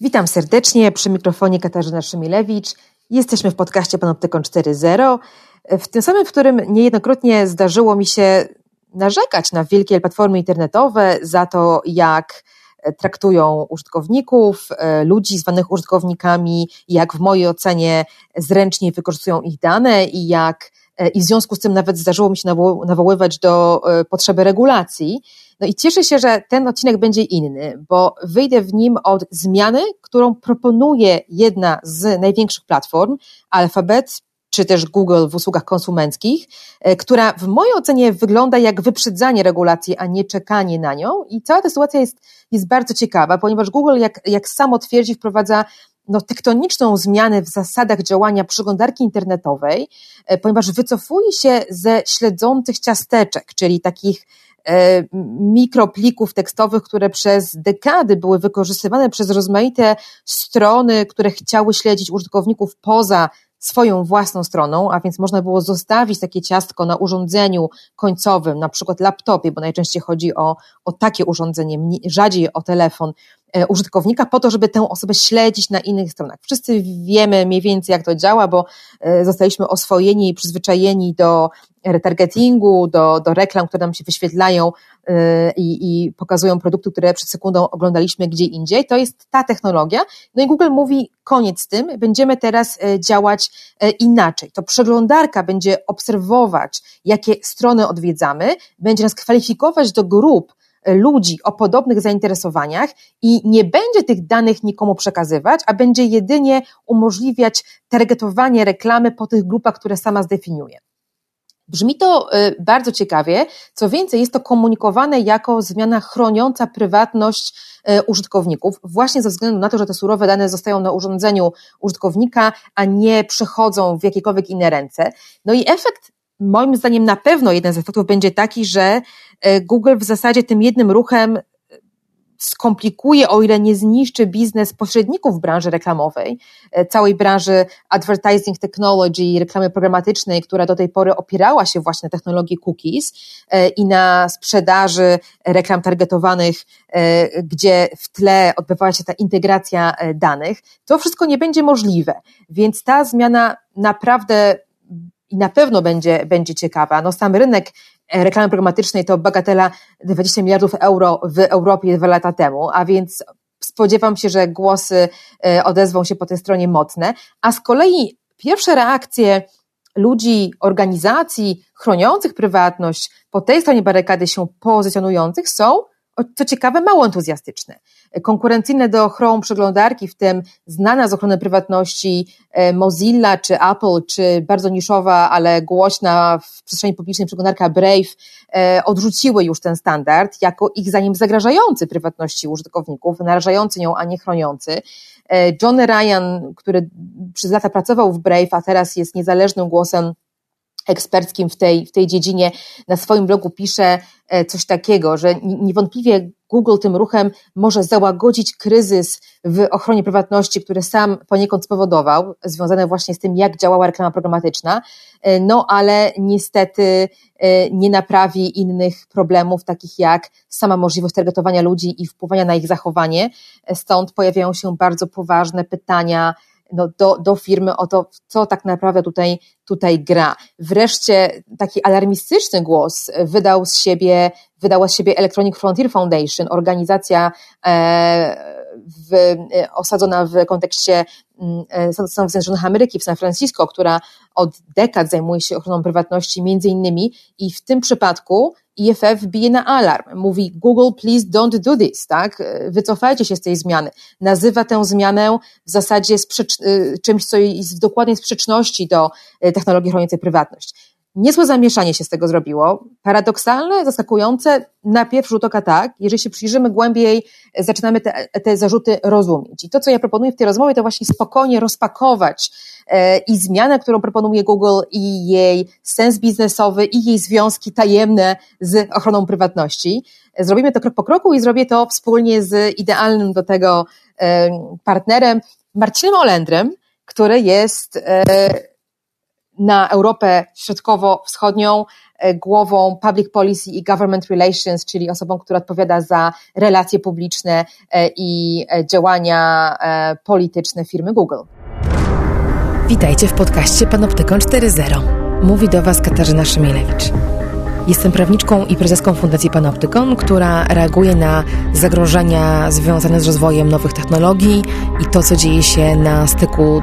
Witam serdecznie przy mikrofonie Katarzyna Szymilewicz. Jesteśmy w podcaście Panoptykon 4.0, w tym samym, w którym niejednokrotnie zdarzyło mi się narzekać na wielkie platformy internetowe za to, jak traktują użytkowników, ludzi zwanych użytkownikami, jak w mojej ocenie zręcznie wykorzystują ich dane i jak i w związku z tym nawet zdarzyło mi się nawoływać do potrzeby regulacji. No i cieszę się, że ten odcinek będzie inny, bo wyjdę w nim od zmiany, którą proponuje jedna z największych platform, Alphabet, czy też Google w usługach konsumenckich, e, która w mojej ocenie wygląda jak wyprzedzanie regulacji, a nie czekanie na nią. I cała ta sytuacja jest, jest bardzo ciekawa, ponieważ Google, jak, jak samo twierdzi, wprowadza no, tektoniczną zmianę w zasadach działania przeglądarki internetowej, e, ponieważ wycofuje się ze śledzących ciasteczek, czyli takich mikroplików tekstowych, które przez dekady były wykorzystywane przez rozmaite strony, które chciały śledzić użytkowników poza swoją własną stroną, a więc można było zostawić takie ciastko na urządzeniu końcowym, na przykład laptopie, bo najczęściej chodzi o, o takie urządzenie, rzadziej o telefon. e, użytkownika, po to, żeby tę osobę śledzić na innych stronach. Wszyscy wiemy mniej więcej, jak to działa, bo e, zostaliśmy oswojeni i przyzwyczajeni do retargetingu, do, do reklam, które nam się wyświetlają yy, i, i pokazują produkty, które przed sekundą oglądaliśmy gdzie indziej. To jest ta technologia. No i Google mówi, koniec z tym, będziemy teraz działać inaczej. To przeglądarka będzie obserwować, jakie strony odwiedzamy, będzie nas kwalifikować do grup, ludzi o podobnych zainteresowaniach i nie będzie tych danych nikomu przekazywać, a będzie jedynie umożliwiać targetowanie reklamy po tych grupach, które sama zdefiniuje. Brzmi to y, bardzo ciekawie. Co więcej, jest to komunikowane jako zmiana chroniąca prywatność y, użytkowników, właśnie ze względu na to, że te surowe dane zostają na urządzeniu użytkownika, a nie przechodzą w jakiekolwiek inne ręce. No i efekt, moim zdaniem, na pewno jeden z efektów będzie taki, że y, Google w zasadzie tym jednym ruchem skomplikuje, o ile nie zniszczy biznes pośredników branży reklamowej, e, całej branży advertising technology, reklamy programatycznej, która do tej pory opierała się właśnie na technologii cookies e, i na sprzedaży reklam targetowanych, e, gdzie w tle odbywała się ta integracja danych, to wszystko nie będzie możliwe. Więc ta zmiana naprawdę i na pewno będzie, będzie ciekawa. No sam rynek E, reklamy programatycznej to bagatela 20 miliardów euro w Europie dwa lata temu, a więc spodziewam się, że głosy e, odezwą się po tej stronie mocne, a z kolei pierwsze reakcje ludzi, organizacji chroniących prywatność po tej stronie barykady się pozycjonujących są co ciekawe, mało entuzjastyczne. Konkurencyjne do Chrome przeglądarki, w tym znana z ochrony prywatności e, Mozilla czy Apple, czy bardzo niszowa, ale głośna w przestrzeni publicznej przeglądarka Brave, e, odrzuciły już ten standard jako ich zdaniem zagrażający prywatności użytkowników, narażający ją, a nie chroniący. E, John Ryan, który przez lata pracował w Brave, a teraz jest niezależnym głosem eksperckim w tej, w tej dziedzinie, na swoim blogu pisze e, coś takiego, że niewątpliwie Google tym ruchem może załagodzić kryzys w ochronie prywatności, który sam poniekąd spowodował, związany właśnie z tym, jak działała reklama programatyczna, e, no ale niestety e, nie naprawi innych problemów, takich jak sama możliwość targetowania ludzi i wpływania na ich zachowanie. Stąd pojawiają się bardzo poważne pytania, no, do, do firmy o to, co tak naprawdę tutaj, tutaj gra. Wreszcie taki alarmistyczny głos wydał z siebie, wydała z siebie Electronic Frontier Foundation, organizacja e, w, e, osadzona w kontekście mm, e, Stanów Zjednoczonych Ameryki w San Francisco, która od dekad zajmuje się ochroną prywatności między innymi i w tym przypadku IFF bije na alarm. Mówi Google, please don't do this, tak? Wycofajcie się z tej zmiany. Nazywa tę zmianę w zasadzie sprzecz, y, czymś, co jest w dokładnej sprzeczności do y, technologii chroniącej prywatność. Niezłe zamieszanie się z tego zrobiło. Paradoksalne, zaskakujące, na pierwszy rzut oka tak. Jeżeli się przyjrzymy głębiej, zaczynamy te, te zarzuty rozumieć. I to, co ja proponuję w tej rozmowie, to właśnie spokojnie rozpakować e, i zmianę, którą proponuje Google, i jej sens biznesowy, i jej związki tajemne z ochroną prywatności. Zrobimy to krok po kroku i zrobię to wspólnie z idealnym do tego e, partnerem, Marcinem Olendrem, który jest e, na Europę Środkowo-Wschodnią głową Public Policy i Government Relations, czyli osobą, która odpowiada za relacje publiczne i działania polityczne firmy Google. Witajcie w podcaście Panoptykon 4.0. Mówi do Was Katarzyna Szymielewicz. Jestem prawniczką i prezeską Fundacji Panoptykon, która reaguje na zagrożenia związane z rozwojem nowych technologii i to, co dzieje się na styku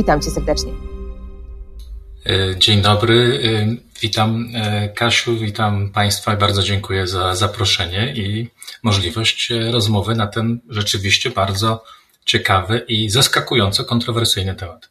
Witam Cię serdecznie. E, dzień dobry, e, witam e, Kasiu, witam Państwa bardzo dziękuję za zaproszenie i możliwość rozmowy na ten rzeczywiście bardzo ciekawy i zaskakująco kontrowersyjny temat.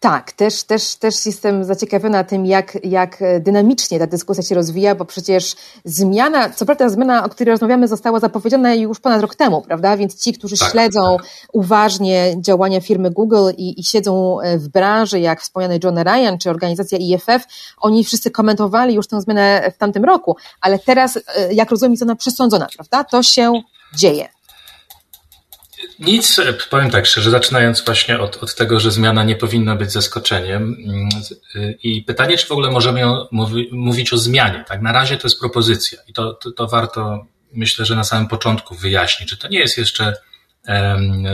Tak, też, też, też jestem zaciekawiona tym, jak, jak dynamicznie ta dyskusja się rozwija, bo przecież zmiana, co prawda zmiana, o której rozmawiamy, została zapowiedziana już ponad rok temu, prawda? Więc ci, którzy tak, śledzą tak. uważnie działania firmy Google i, i siedzą e, w branży, jak wspomniany John Ryan czy organizacja IFF, oni wszyscy komentowali już tę zmianę w tamtym roku, ale teraz, e, jak rozumiem, jest ona przesądzona, prawda? To się dzieje. Nic, powiem tak szczerze, zaczynając właśnie od, od tego, że zmiana nie powinna być zaskoczeniem i pytanie, czy w ogóle możemy mówi, mówić o zmianie. Tak, na razie to jest propozycja i to, to, to warto, myślę, że na samym początku wyjaśnić, że to nie jest jeszcze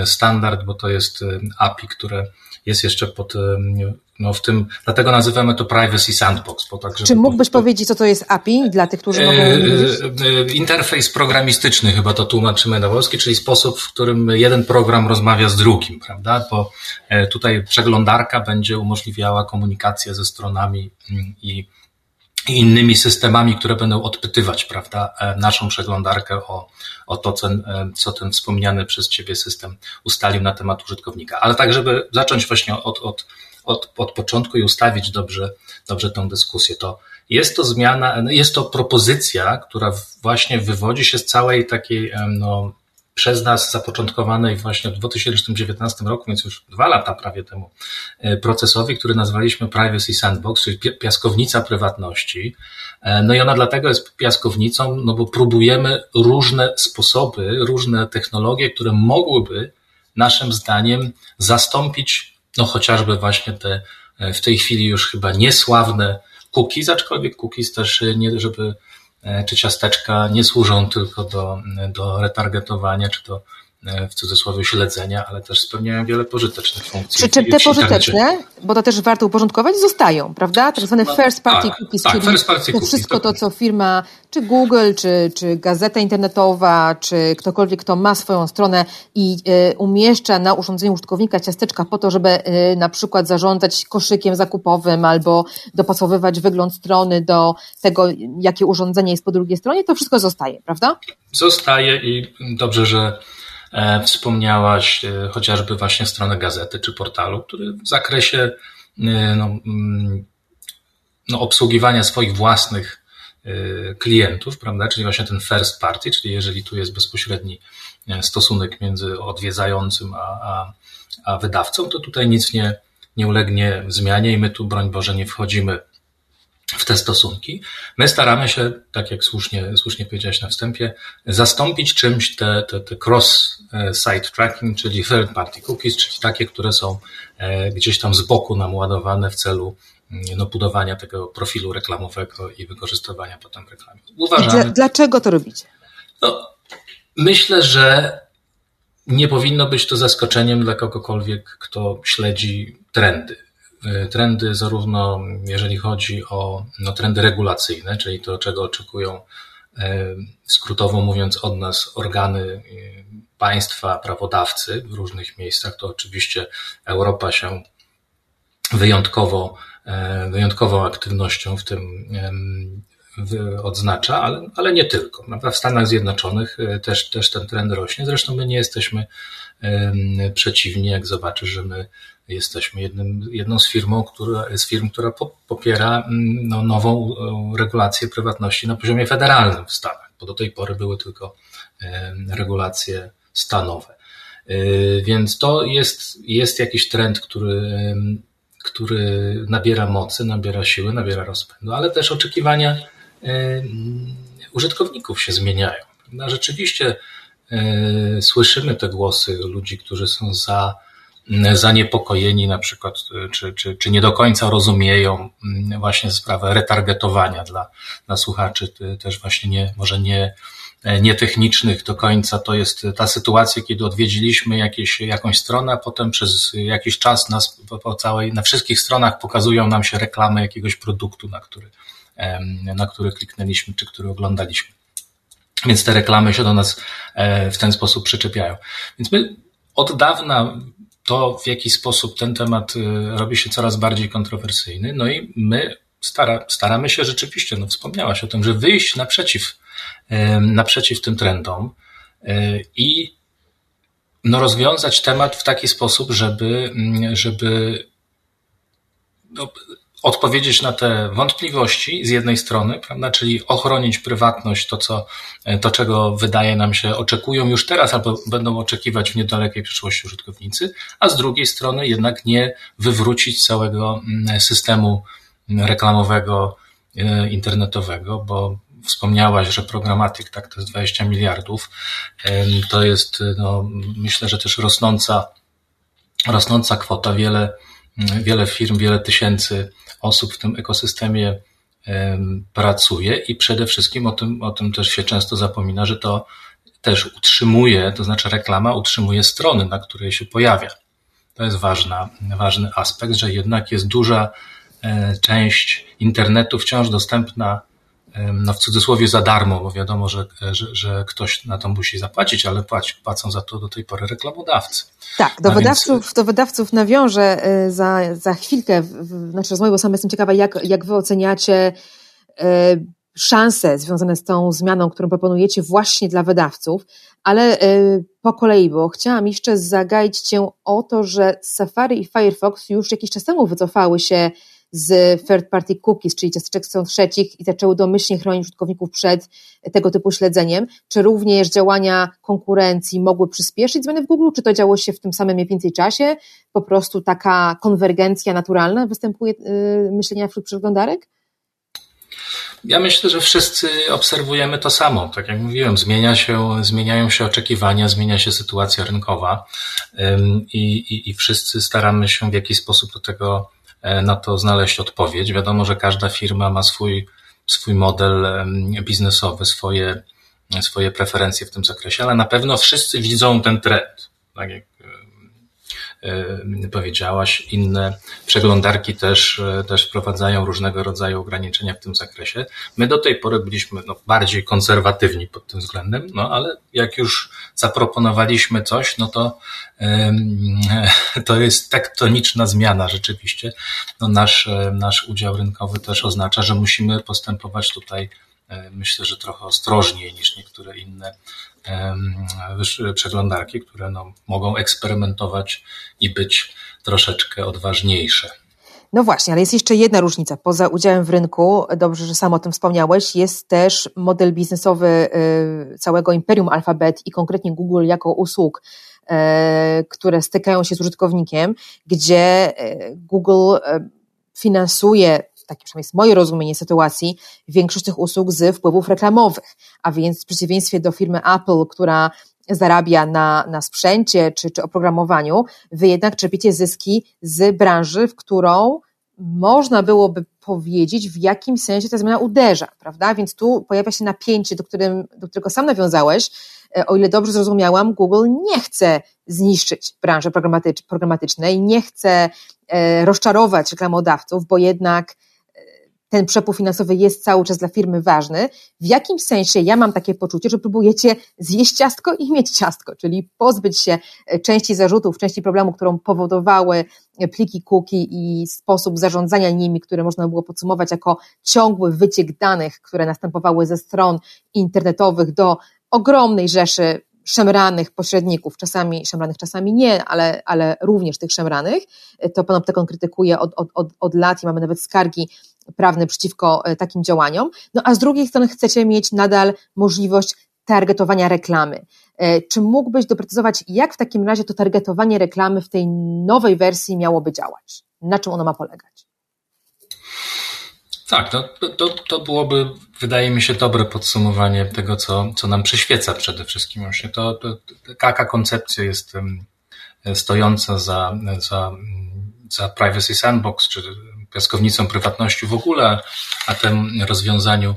standard, bo to jest API, które jest jeszcze pod, no w tym, dlatego nazywamy to Privacy Sandbox. Bo tak, Czy mógłbyś po, powiedzieć, co to jest API dla tych, którzy mogą... E, interfejs programistyczny, chyba to tłumaczymy na polski, czyli sposób, w którym jeden program rozmawia z drugim, prawda? Bo tutaj przeglądarka będzie umożliwiała komunikację ze stronami mm, i i innymi systemami, które będą odpytywać, prawda, naszą przeglądarkę o, o to, co, co ten wspomniany przez Ciebie system ustalił na temat użytkownika. Ale tak, żeby zacząć właśnie od, od, od, od początku i ustawić dobrze, dobrze tą dyskusję, to jest to zmiana, jest to propozycja, która właśnie wywodzi się z całej takiej, no, przez nas zapoczątkowanej właśnie w 2019 roku, więc już dwa lata prawie temu, e, procesowi, który nazwaliśmy Privacy Sandbox, czyli piaskownica prywatności. E, no i ona dlatego jest piaskownicą, no bo próbujemy różne sposoby, różne technologie, które mogłyby naszym zdaniem zastąpić, no chociażby właśnie te e, w tej chwili już chyba niesławne cookies, aczkolwiek cookies też nie, żeby E, czy ciasteczka nie służą tylko do, do retargetowania, czy do E, w cudzysłowie śledzenia, ale też spełniają wiele pożytecznych funkcji. Czym te pożyteczne, bo to też warto uporządkować, zostają, prawda? Tak zwane first party tak, cookies, tak, czyli first party to wszystko to, co firma, czy Google, czy, czy gazeta internetowa, czy ktokolwiek, kto ma swoją stronę i y, umieszcza na urządzeniu użytkownika ciasteczka po to, żeby y, na przykład zarządzać koszykiem zakupowym albo dopasowywać wygląd strony do tego, jakie urządzenie jest po drugiej stronie, to wszystko zostaje, prawda? Zostaje i dobrze, że E, wspomniałaś e, chociażby właśnie stronę gazety czy portalu, który w zakresie e, no, mm, no, obsługiwania swoich własnych klientów, prawda, czyli właśnie ten first party, czyli jeżeli tu jest bezpośredni stosunek między odwiedzającym a, a, a wydawcą, to tutaj nic nie, nie ulegnie zmianie i my tu, broń Boże, nie wchodzimy w te stosunki. My staramy się, tak jak słusznie, słusznie powiedziałeś na wstępie, zastąpić czymś te, te, te cross-site tracking, czyli third party cookies, czyli takie, które są e, gdzieś tam z boku nam ładowane w celu mm, no, budowania tego profilu reklamowego i wykorzystywania potem reklamy. Uważamy, Dlaczego to robicie? No, myślę, że nie powinno być to zaskoczeniem dla kogokolwiek, kto śledzi trendy trendy, zarówno jeżeli chodzi o no, trendy regulacyjne, czyli to, czego oczekują skrótowo mówiąc od nas organy państwa, prawodawcy w różnych miejscach, to oczywiście Europa się wyjątkowo, wyjątkową aktywnością w tym odznacza, ale, ale nie tylko. W Stanach Zjednoczonych też, też ten trend rośnie. Zresztą my nie jesteśmy przeciwni, jak zobaczysz, że my jesteśmy jednym, jedną z, firmą, która, z firm, która popiera mm, no, nową e, regulację prywatności na poziomie federalnym w Stanach, bo do tej pory były tylko regulacje stanowe. E, więc to jest, jest jakiś trend, który, który nabiera mocy, nabiera siły, nabiera rozpędu, ale też oczekiwania użytkowników się zmieniają. No, rzeczywiście słyszymy te głosy ludzi, którzy są za zaniepokojeni na przykład, czy, czy, czy nie do końca rozumieją właśnie sprawę retargetowania dla, dla słuchaczy, też właśnie nie, może nie, nie technicznych do końca. To jest ta sytuacja, kiedy odwiedziliśmy jakieś, jakąś stronę, a potem przez jakiś czas nas po całej, na wszystkich stronach pokazują nam się reklamy jakiegoś produktu, na który, na który kliknęliśmy, czy który oglądaliśmy. Więc te reklamy się do nas e, w ten sposób przyczepiają. Więc my od dawna to, w jaki sposób ten temat y, robi się coraz bardziej kontrowersyjny. No i my stara, staramy się rzeczywiście, no wspomniałaś o tym, że wyjść naprzeciw, naprzeciw tym trendom i no rozwiązać temat w taki sposób, żeby, mm, żeby no, odpowiedzieć na te wątpliwości z jednej strony, prawda, czyli ochronić prywatność, to, co, to czego wydaje nam się oczekują już teraz albo będą oczekiwać w niedalekiej przyszłości użytkownicy, a z drugiej strony jednak nie wywrócić całego mm, systemu reklamowego e, internetowego, bo wspomniałaś, że programatyk, tak, to jest 20 miliardów. To jest, no, myślę, że też rosnąca, rosnąca kwota. Wiele, wiele firm, wiele tysięcy osób w tym ekosystemie pracuje i przede wszystkim o tym, o tym też się często zapomina, że to też utrzymuje, to znaczy reklama utrzymuje strony, na której się pojawia. To jest ważna, ważny aspekt, że jednak jest duża e, część internetu wciąż dostępna no w cudzysłowie za darmo, bo wiadomo, że, że, że ktoś na to musi zapłacić, ale płaci, płacą za to do tej pory reklamodawcy. Tak, do, wydawców, więc... do wydawców nawiążę e, za, za chwilkę w naszej rozmowie, bo sam jestem ciekawa, jak, jak wy oceniacie e, szanse związane z tą zmianą, którą proponujecie właśnie dla wydawców, ale e, po kolei, bo chciałam jeszcze zagaić Cię o to, że Safari i Firefox już jakiś czas temu wycofały się z third party cookies, czyli ciasteczek stron trzecich i zaczęły domyślnie chronić użytkowników przed tego typu śledzeniem. Czy również działania konkurencji mogły przyspieszyć zmiany w Google, czy to działo się w tym samym mniej więcej czasie? Po prostu taka konwergencja naturalna występuje yy, myślenia wśród przeglądarek? Ja myślę, że wszyscy obserwujemy to samo. Tak jak mówiłem, zmienia się, zmieniają się oczekiwania, zmienia się sytuacja rynkowa i, i, i wszyscy staramy się w jakiś sposób do tego na to znaleźć odpowiedź. Wiadomo, że każda firma ma swój, swój model biznesowy, swoje, swoje preferencje w tym zakresie, ale na pewno wszyscy widzą ten trend. Tak jak powiedziałaś, inne przeglądarki też, e, też wprowadzają różnego rodzaju ograniczenia w tym zakresie. My do tej pory byliśmy no, bardziej konserwatywni pod tym względem, no ale jak już zaproponowaliśmy coś, no to to jest tektoniczna zmiana rzeczywiście. No nasz, e, nasz udział rynkowy też oznacza, że musimy postępować tutaj myślę, że trochę ostrożniej niż niektóre inne przeglądarki, które no, mogą eksperymentować i być troszeczkę odważniejsze. No właśnie, ale jest jeszcze jedna różnica. Poza udziałem w rynku, dobrze, że sam o tym wspomniałeś, jest też model biznesowy y, całego imperium Alphabet i konkretnie Google jako usług, y, które stykają się z użytkownikiem, gdzie y, Google finansuje takie przynajmniej jest moje rozumienie sytuacji, większość tych usług z wpływów reklamowych. A więc w przeciwieństwie do firmy Apple, która zarabia na, na sprzęcie czy, czy oprogramowaniu, wy jednak czerpiecie zyski z branży, w którą można byłoby powiedzieć, w jakim sensie ta zmiana uderza, prawda? Więc tu pojawia się napięcie, do, którym, do którego sam nawiązałeś. E, o ile dobrze zrozumiałam, Google nie chce zniszczyć branży programatycznej, nie chce e, rozczarować reklamodawców, bo jednak ten przepływ finansowy jest cały czas dla firmy ważny, w jakim sensie ja mam takie poczucie, że próbujecie zjeść ciastko i mieć ciastko, czyli pozbyć się e, części zarzutów, części problemu, którą powodowały pliki cookie i sposób zarządzania nimi, które można było podsumować jako ciągły wyciek danych, które następowały ze stron internetowych do ogromnej rzeszy szemranych pośredników, czasami szemranych, czasami nie, ale, ale również tych szemranych. To Panoptykon krytykuje od, od, od, od lat i mamy nawet skargi prawne przeciwko e, takim działaniom. No a z drugiej strony chcecie mieć nadal możliwość targetowania reklamy. E, czy mógłbyś doprecyzować, jak w takim razie to targetowanie reklamy w tej nowej wersji miałoby działać? Na czym ono ma polegać? Tak, no, to, to byłoby, wydaje mi się, dobre podsumowanie tego, co, co nam przyświeca przede wszystkim. Właśnie to, to, taka koncepcja jest stojąca za, za, za Privacy Sandbox, czy piaskownicą prywatności w ogóle, a tym rozwiązaniu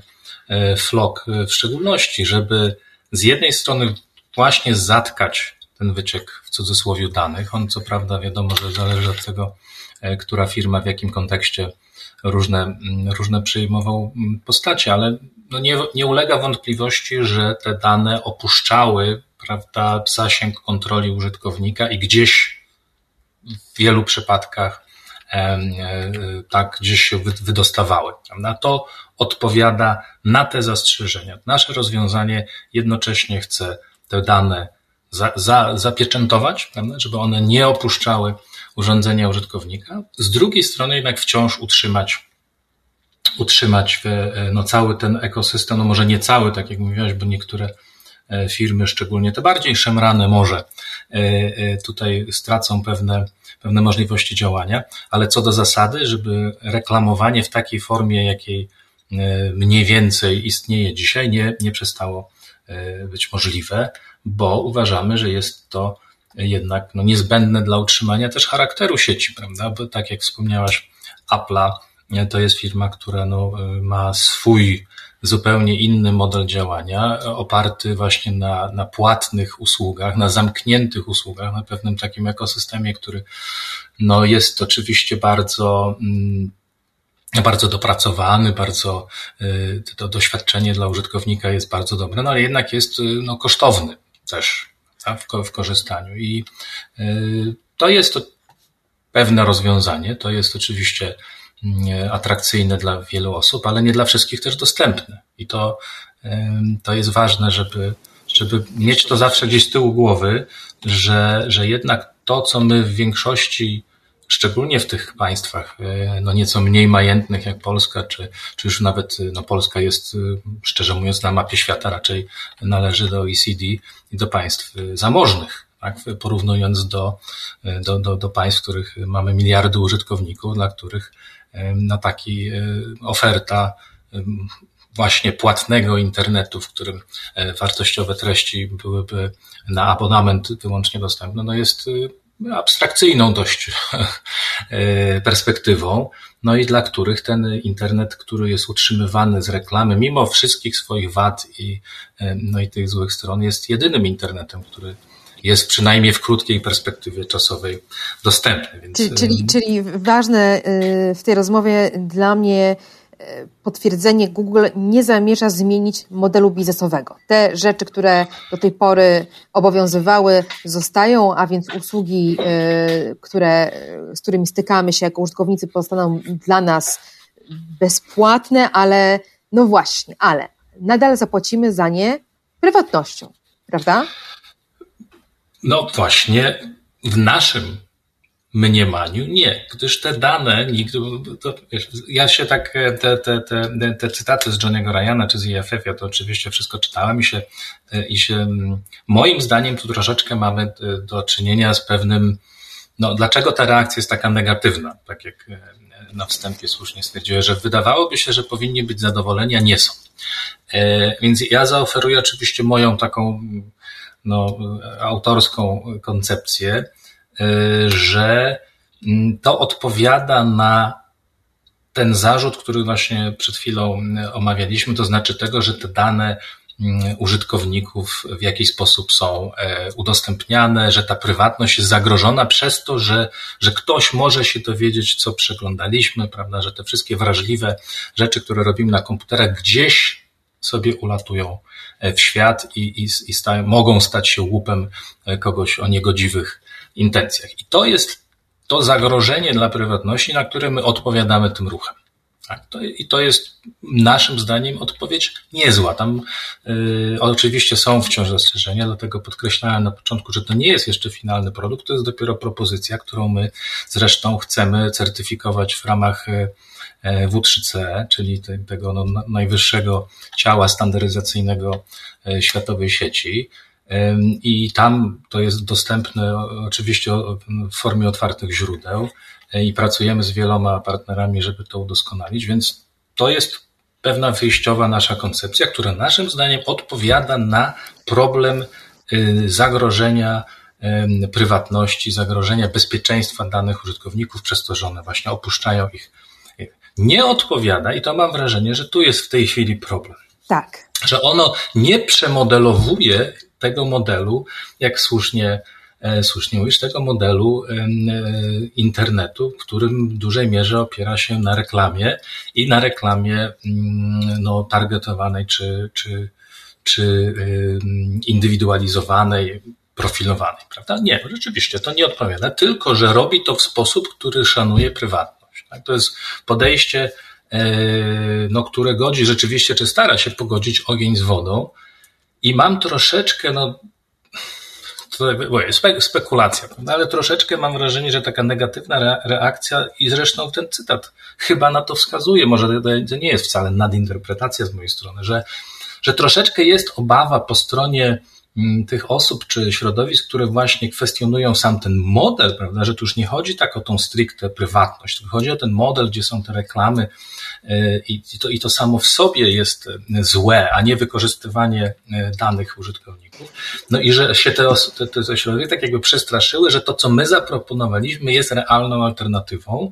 e, FLOG w szczególności, żeby z jednej strony właśnie zatkać ten wyciek w cudzysłowie danych. On co prawda wiadomo, że zależy od tego, e, która firma w jakim kontekście różne, różne przyjmował postacie, ale no nie, nie ulega wątpliwości, że te dane opuszczały prawda, zasięg kontroli użytkownika i gdzieś w wielu przypadkach e, tak gdzieś się wydostawały. Prawda? To odpowiada na te zastrzeżenia. Nasze rozwiązanie jednocześnie chce te dane za, za, zapieczętować, żeby one nie opuszczały urządzenia użytkownika. Z drugiej strony jednak wciąż utrzymać utrzymać no, cały ten ekosystem, no może nie cały, tak jak mówiłaś, bo niektóre e, firmy, szczególnie te bardziej szemrane może e, e, tutaj stracą pewne, pewne możliwości działania, ale co do zasady, żeby reklamowanie w takiej formie, jakiej mniej więcej istnieje dzisiaj, nie, nie przestało być możliwe, bo uważamy, że jest to jednak no, niezbędne dla utrzymania też charakteru sieci, prawda? Bo tak jak wspomniałaś, Apple'a to jest firma, która no, ma swój zupełnie inny model działania, oparty właśnie na, na płatnych usługach, na zamkniętych usługach, na pewnym takim ekosystemie, który no, jest oczywiście bardzo mm, bardzo dopracowany, bardzo y, to doświadczenie dla użytkownika jest bardzo dobre, no ale jednak jest y, no, kosztowny też w, w korzystaniu. I y, to jest to pewne rozwiązanie. To jest oczywiście mm, atrakcyjne dla wielu osób, ale nie dla wszystkich też dostępne. I to, to jest ważne, żeby, żeby mieć to zawsze gdzieś z tyłu głowy, że, że jednak to, co my w większości szczególnie w tych państwach e, no nieco mniej majętnych jak Polska, czy, czy już nawet no Polska jest, e, szczerze mówiąc, na mapie świata raczej należy do OECD i do państw e, zamożnych, tak? porównując do, do, do, do państw, których mamy miliardy użytkowników, dla których na taki oferta właśnie płatnego internetu, w którym wartościowe treści byłyby na abonament wyłącznie dostępne, no jest abstrakcyjną dość e, perspektywą, no i dla których ten internet, który jest utrzymywany z reklamy, mimo wszystkich swoich wad i, e, no i tych złych stron, jest jedynym internetem, który jest przynajmniej w krótkiej perspektywie czasowej dostępny. Więc... Czyli, czyli, czyli ważne w tej rozmowie dla mnie potwierdzenie Google nie zamierza zmienić modelu biznesowego. Te rzeczy, które do tej pory obowiązywały, zostają, a więc usługi, które, z którymi stykamy się jako użytkownicy, pozostaną dla nas bezpłatne, ale no właśnie, ale nadal zapłacimy za nie prywatnością, prawda? No właśnie, w naszym mniemaniu nie, gdyż te dane, to, wiesz, ja się tak, e, te, te, te, te cytaty z Johnego Ryana czy z IFF, ja to oczywiście wszystko czytałem i się, e, i się, moim zdaniem tu troszeczkę mamy e, do czynienia z pewnym, no dlaczego ta reakcja jest taka negatywna, tak jak na wstępie słusznie stwierdziłem, że wydawałoby się, że powinni być zadowoleni, a nie są. Więc ja zaoferuję oczywiście moją taką, no, autorską koncepcję, Y, że mm, to odpowiada na ten zarzut, który właśnie przed chwilą omawialiśmy, to znaczy tego, że te dane mm, użytkowników w jaki sposób są e, udostępniane, że ta prywatność jest zagrożona przez to, że, że ktoś może się dowiedzieć, co przeglądaliśmy, prawda, że te wszystkie wrażliwe rzeczy, które robimy na komputerach, gdzieś sobie ulatują w świat i, i, i stają, mogą stać się łupem kogoś o niegodziwych intencjach. I to jest to zagrożenie dla prywatności, na które my odpowiadamy tym ruchem. Tak, to, I to jest naszym zdaniem odpowiedź niezła. Tam y, oczywiście są wciąż zastrzeżenia, dlatego podkreślałem na początku, że to nie jest jeszcze finalny produkt, to jest dopiero propozycja, którą my zresztą chcemy certyfikować w ramach y, y W3CE, czyli te, tego no, najwyższego ciała standaryzacyjnego y, światowej sieci. I tam to jest dostępne oczywiście w formie otwartych źródeł i pracujemy z wieloma partnerami, żeby to udoskonalić, więc to jest pewna wyjściowa nasza koncepcja, która naszym zdaniem odpowiada na problem y, zagrożenia prywatności, zagrożenia bezpieczeństwa danych użytkowników przez to, że one właśnie opuszczają ich. Nie odpowiada i to mam wrażenie, że tu jest w tej chwili problem. Tak. Że ono nie przemodelowuje tego modelu, jak słusznie E, słusznie mówisz, tego modelu e, internetu, w którym w dużej mierze opiera się na reklamie i na reklamie mm, no, targetowanej czy, czy, czy indywidualizowanej, profilowanej, prawda? Nie, rzeczywiście to nie odpowiada, tylko że robi to w sposób, który szanuje prywatność. Tak? To jest podejście, e, no, które godzi rzeczywiście, czy stara się pogodzić ogień z wodą. I mam troszeczkę, no, to jest spekulacja, ale troszeczkę mam wrażenie, że taka negatywna reakcja i zresztą ten cytat chyba na to wskazuje, może to nie jest wcale nadinterpretacja z mojej strony, że, że troszeczkę jest obawa po stronie tych osób czy środowisk, które właśnie kwestionują sam ten model, prawda, że tu już nie chodzi tak o tą stricte prywatność, chodzi o ten model, gdzie są te reklamy e, i to, i to samo w sobie jest e, złe, a nie wykorzystywanie e, danych użytkowników. No i że się te, te, te środowiska tak jakby przestraszyły, że to, co my zaproponowaliśmy, jest realną alternatywą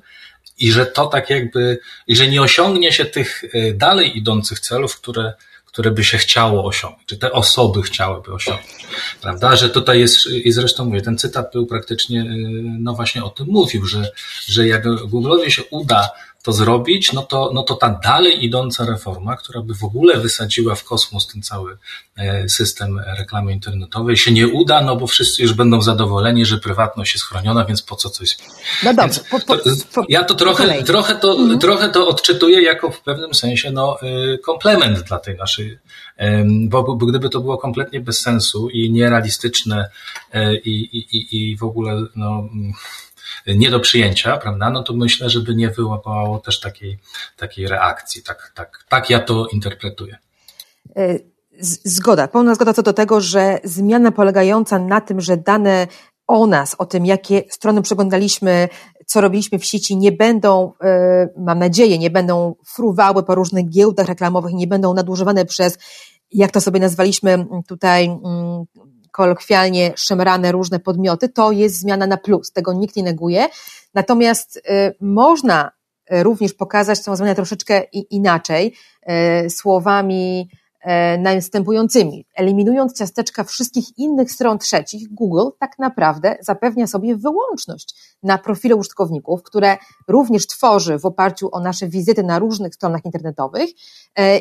i że to tak jakby, i że nie osiągnie się tych dalej idących celów, które, które by się chciało osiągnąć, czy te osoby chciałyby osiągnąć, prawda? Że tutaj jest, i zresztą mówię, ten cytat był praktycznie, e, no właśnie o tym mówił, że, że jak Google'owi się uda to zrobić, no to, no to ta dalej idąca reforma, która by w ogóle wysadziła w kosmos ten cały e, system reklamy internetowej, się nie uda, no bo wszyscy już będą zadowoleni, że prywatność jest chroniona, więc po co coś No dobrze. Po, po, po, ja to trochę, trochę, to, mhm. trochę to odczytuję jako w pewnym sensie no, e, komplement dla tej naszej, bo, bo gdyby to było kompletnie bez sensu i nierealistyczne e, i, i, i, i w ogóle no, nie do przyjęcia, prawda, no to myślę, żeby nie wyłapało też takiej, takiej reakcji. Tak, tak, tak ja to interpretuję. E, zgoda, pełna zgoda co do tego, że zmiana polegająca na tym, że dane o nas, o tym, jakie strony przeglądaliśmy, co robiliśmy w sieci, nie będą, e, mam nadzieję, nie będą fruwały po różnych giełdach reklamowych, nie będą nadużywane przez, jak to sobie nazwaliśmy tutaj, mm, kolokwialnie szemrane różne podmioty, to jest zmiana na plus, tego nikt nie neguje. Natomiast y, można y, również pokazać tę zmianę troszeczkę inaczej, y, słowami następującymi. Eliminując ciasteczka wszystkich innych stron trzecich, Google tak naprawdę zapewnia sobie wyłączność na profile użytkowników, które również tworzy w oparciu o nasze wizyty na różnych stronach internetowych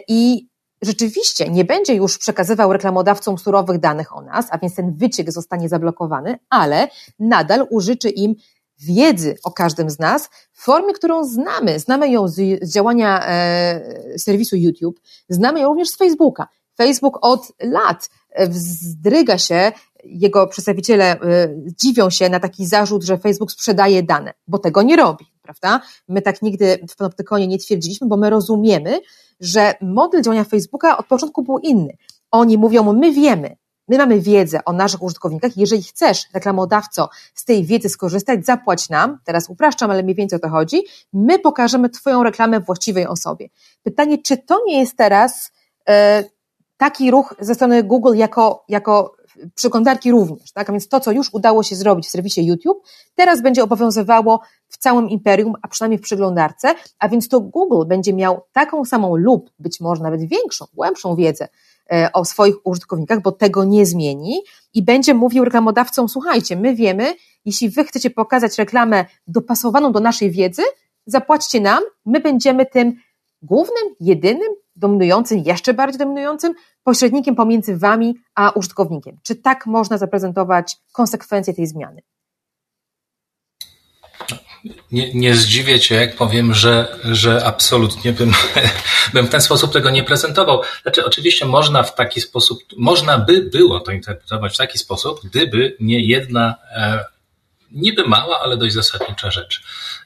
i rzeczywiście nie będzie już przekazywał reklamodawcom surowych danych o nas, a więc ten wyciek zostanie zablokowany, ale nadal użyczy im wiedzy o każdym z nas w formie, którą znamy. Znamy ją z, z działania e, serwisu YouTube, znamy ją również z Facebooka. Facebook od lat e, wzdryga się, jego przedstawiciele e, dziwią się na taki zarzut, że Facebook sprzedaje dane, bo tego nie robi, prawda? My tak nigdy w Panoptykonie nie twierdziliśmy, bo my rozumiemy, że model działania Facebooka od początku był inny. Oni mówią, my wiemy, my mamy wiedzę o naszych użytkownikach, jeżeli chcesz, reklamodawco, z tej wiedzy skorzystać, zapłać nam, teraz upraszczam, ale mniej więcej o to chodzi, my pokażemy Twoją reklamę właściwej osobie. Pytanie, czy to nie jest teraz e, taki ruch ze strony Google jako, jako przeglądarki również, tak? A więc to, co już udało się zrobić w serwisie YouTube, teraz będzie obowiązywało w całym imperium, a przynajmniej w przeglądarce, a więc to Google będzie miał taką samą lub być może nawet większą, głębszą wiedzę e, o swoich użytkownikach, bo tego nie zmieni i będzie mówił reklamodawcom, słuchajcie, my wiemy, jeśli wy chcecie pokazać reklamę dopasowaną do naszej wiedzy, zapłaćcie nam, my będziemy tym głównym, jedynym, dominującym, jeszcze bardziej dominującym pośrednikiem pomiędzy wami a użytkownikiem. Czy tak można zaprezentować konsekwencje tej zmiany? Nie, nie zdziwię cię, jak powiem, że, że absolutnie bym, bym w ten sposób tego nie prezentował. Znaczy, oczywiście można w taki sposób, można by było to interpretować w taki sposób, gdyby nie jedna, e, niby mała, ale dość zasadnicza rzecz,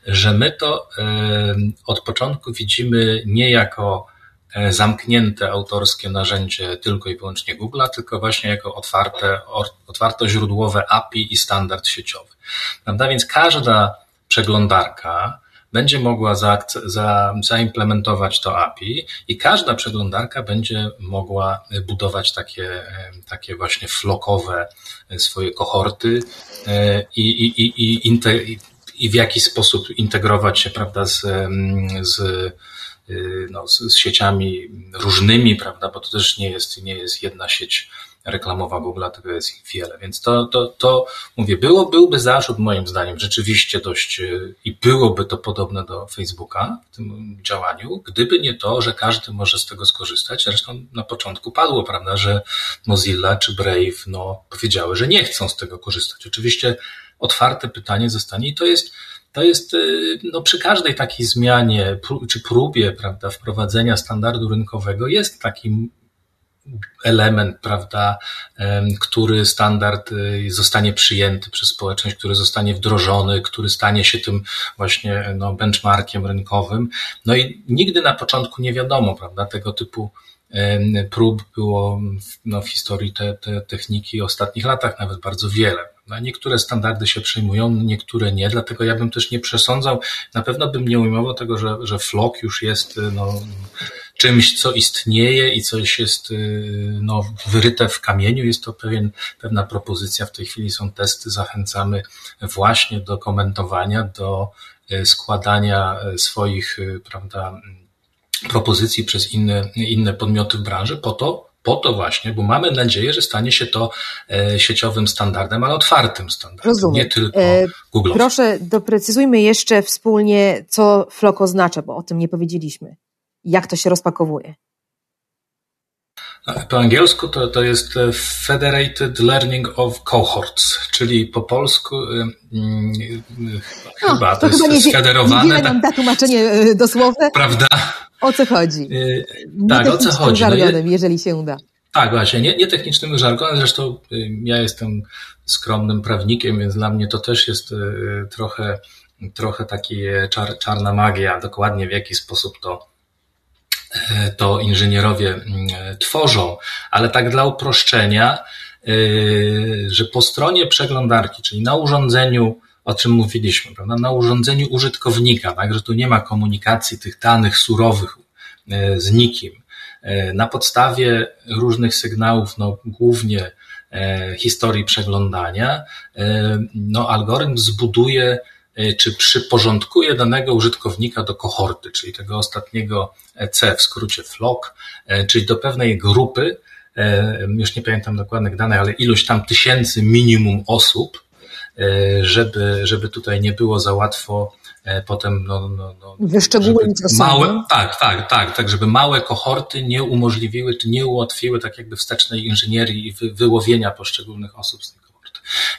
że my to e, od początku widzimy nie jako zamknięte autorskie narzędzie tylko i wyłącznie Google'a, tylko właśnie jako otwarte, otwarto źródłowe API i standard sieciowy. Prawda? Więc każda przeglądarka będzie mogła za, za, zaimplementować to API i każda przeglądarka będzie mogła budować takie, takie właśnie flokowe swoje kohorty e, i, i, i, i, i w jakiś sposób integrować się prawda, z, z, no, z, z sieciami różnymi, prawda, bo to też nie jest, nie jest jedna sieć reklamowa Google'a, tego jest ich wiele. Więc to, to, to mówię, było, byłby zarzut moim zdaniem rzeczywiście dość y, i byłoby to podobne do Facebooka w tym działaniu, gdyby nie to, że każdy może z tego skorzystać. Zresztą na początku padło, prawda, że Mozilla czy Brave no, powiedziały, że nie chcą z tego korzystać. Oczywiście otwarte pytanie zostanie i to jest to jest y, no, przy każdej takiej zmianie czy próbie prawda, wprowadzenia standardu rynkowego jest takim element, prawda, który standard y, zostanie przyjęty przez społeczność, który zostanie wdrożony, który stanie się tym właśnie no, benchmarkiem rynkowym. No i nigdy na początku nie wiadomo, prawda, tego typu prób było no, w historii te, te techniki w ostatnich latach nawet bardzo wiele. No, niektóre standardy się przyjmują, niektóre nie, dlatego ja bym też nie przesądzał, na pewno bym nie ujmował tego, że, że flok już jest no, czymś, co istnieje i coś jest y, no, wyryte w kamieniu. Jest to pewien, pewna propozycja. W tej chwili są testy. Zachęcamy właśnie do komentowania, do y, składania y, swoich, prawda, propozycji przez inne, inne podmioty w branży po to, po to właśnie, bo mamy nadzieję, że stanie się to e, sieciowym standardem, ale otwartym standardem, Rozumiem. nie tylko e, Google. Proszę, doprecyzujmy jeszcze wspólnie, co FLOK oznacza, bo o tym nie powiedzieliśmy jak to się rozpakowuje? Po angielsku to, to jest e, Federated Learning of Cohorts, czyli po polsku hmm, chyba to, to jest chyba nie, sfederowane. Nie nam da tłumaczenie dosłowne. Prawda? O co chodzi? Nie tak, o co chodzi? Żargonem, no, jeżeli się uda. Tak, właśnie, nie, nie technicznym żargonem, zresztą ja jestem skromnym prawnikiem, więc dla mnie to też jest trochę, trochę taki czar, czarna magia, dokładnie w jaki sposób to to inżynierowie mm, tworzą, ale tak dla uproszczenia, e, że po stronie przeglądarki, czyli na urządzeniu, o czym mówiliśmy, prawda, na urządzeniu użytkownika, tak, że tu nie ma komunikacji tych danych surowych z nikim. Na podstawie różnych sygnałów, no głównie historii przeglądania, no algorytm zbuduje czy przyporządkuje danego użytkownika do kohorty, czyli tego ostatniego C, w skrócie flock, e, czyli do pewnej grupy, e, już nie pamiętam dokładnych danych, ale ilość tam tysięcy minimum osób, żeby, żeby tutaj nie było za łatwo potem no, no, no, wyszczególnić małe, tak, tak, tak, tak, żeby małe kohorty nie umożliwiły, czy nie ułatwiły tak jakby wstecznej inżynierii i wy, wyłowienia poszczególnych osób z tego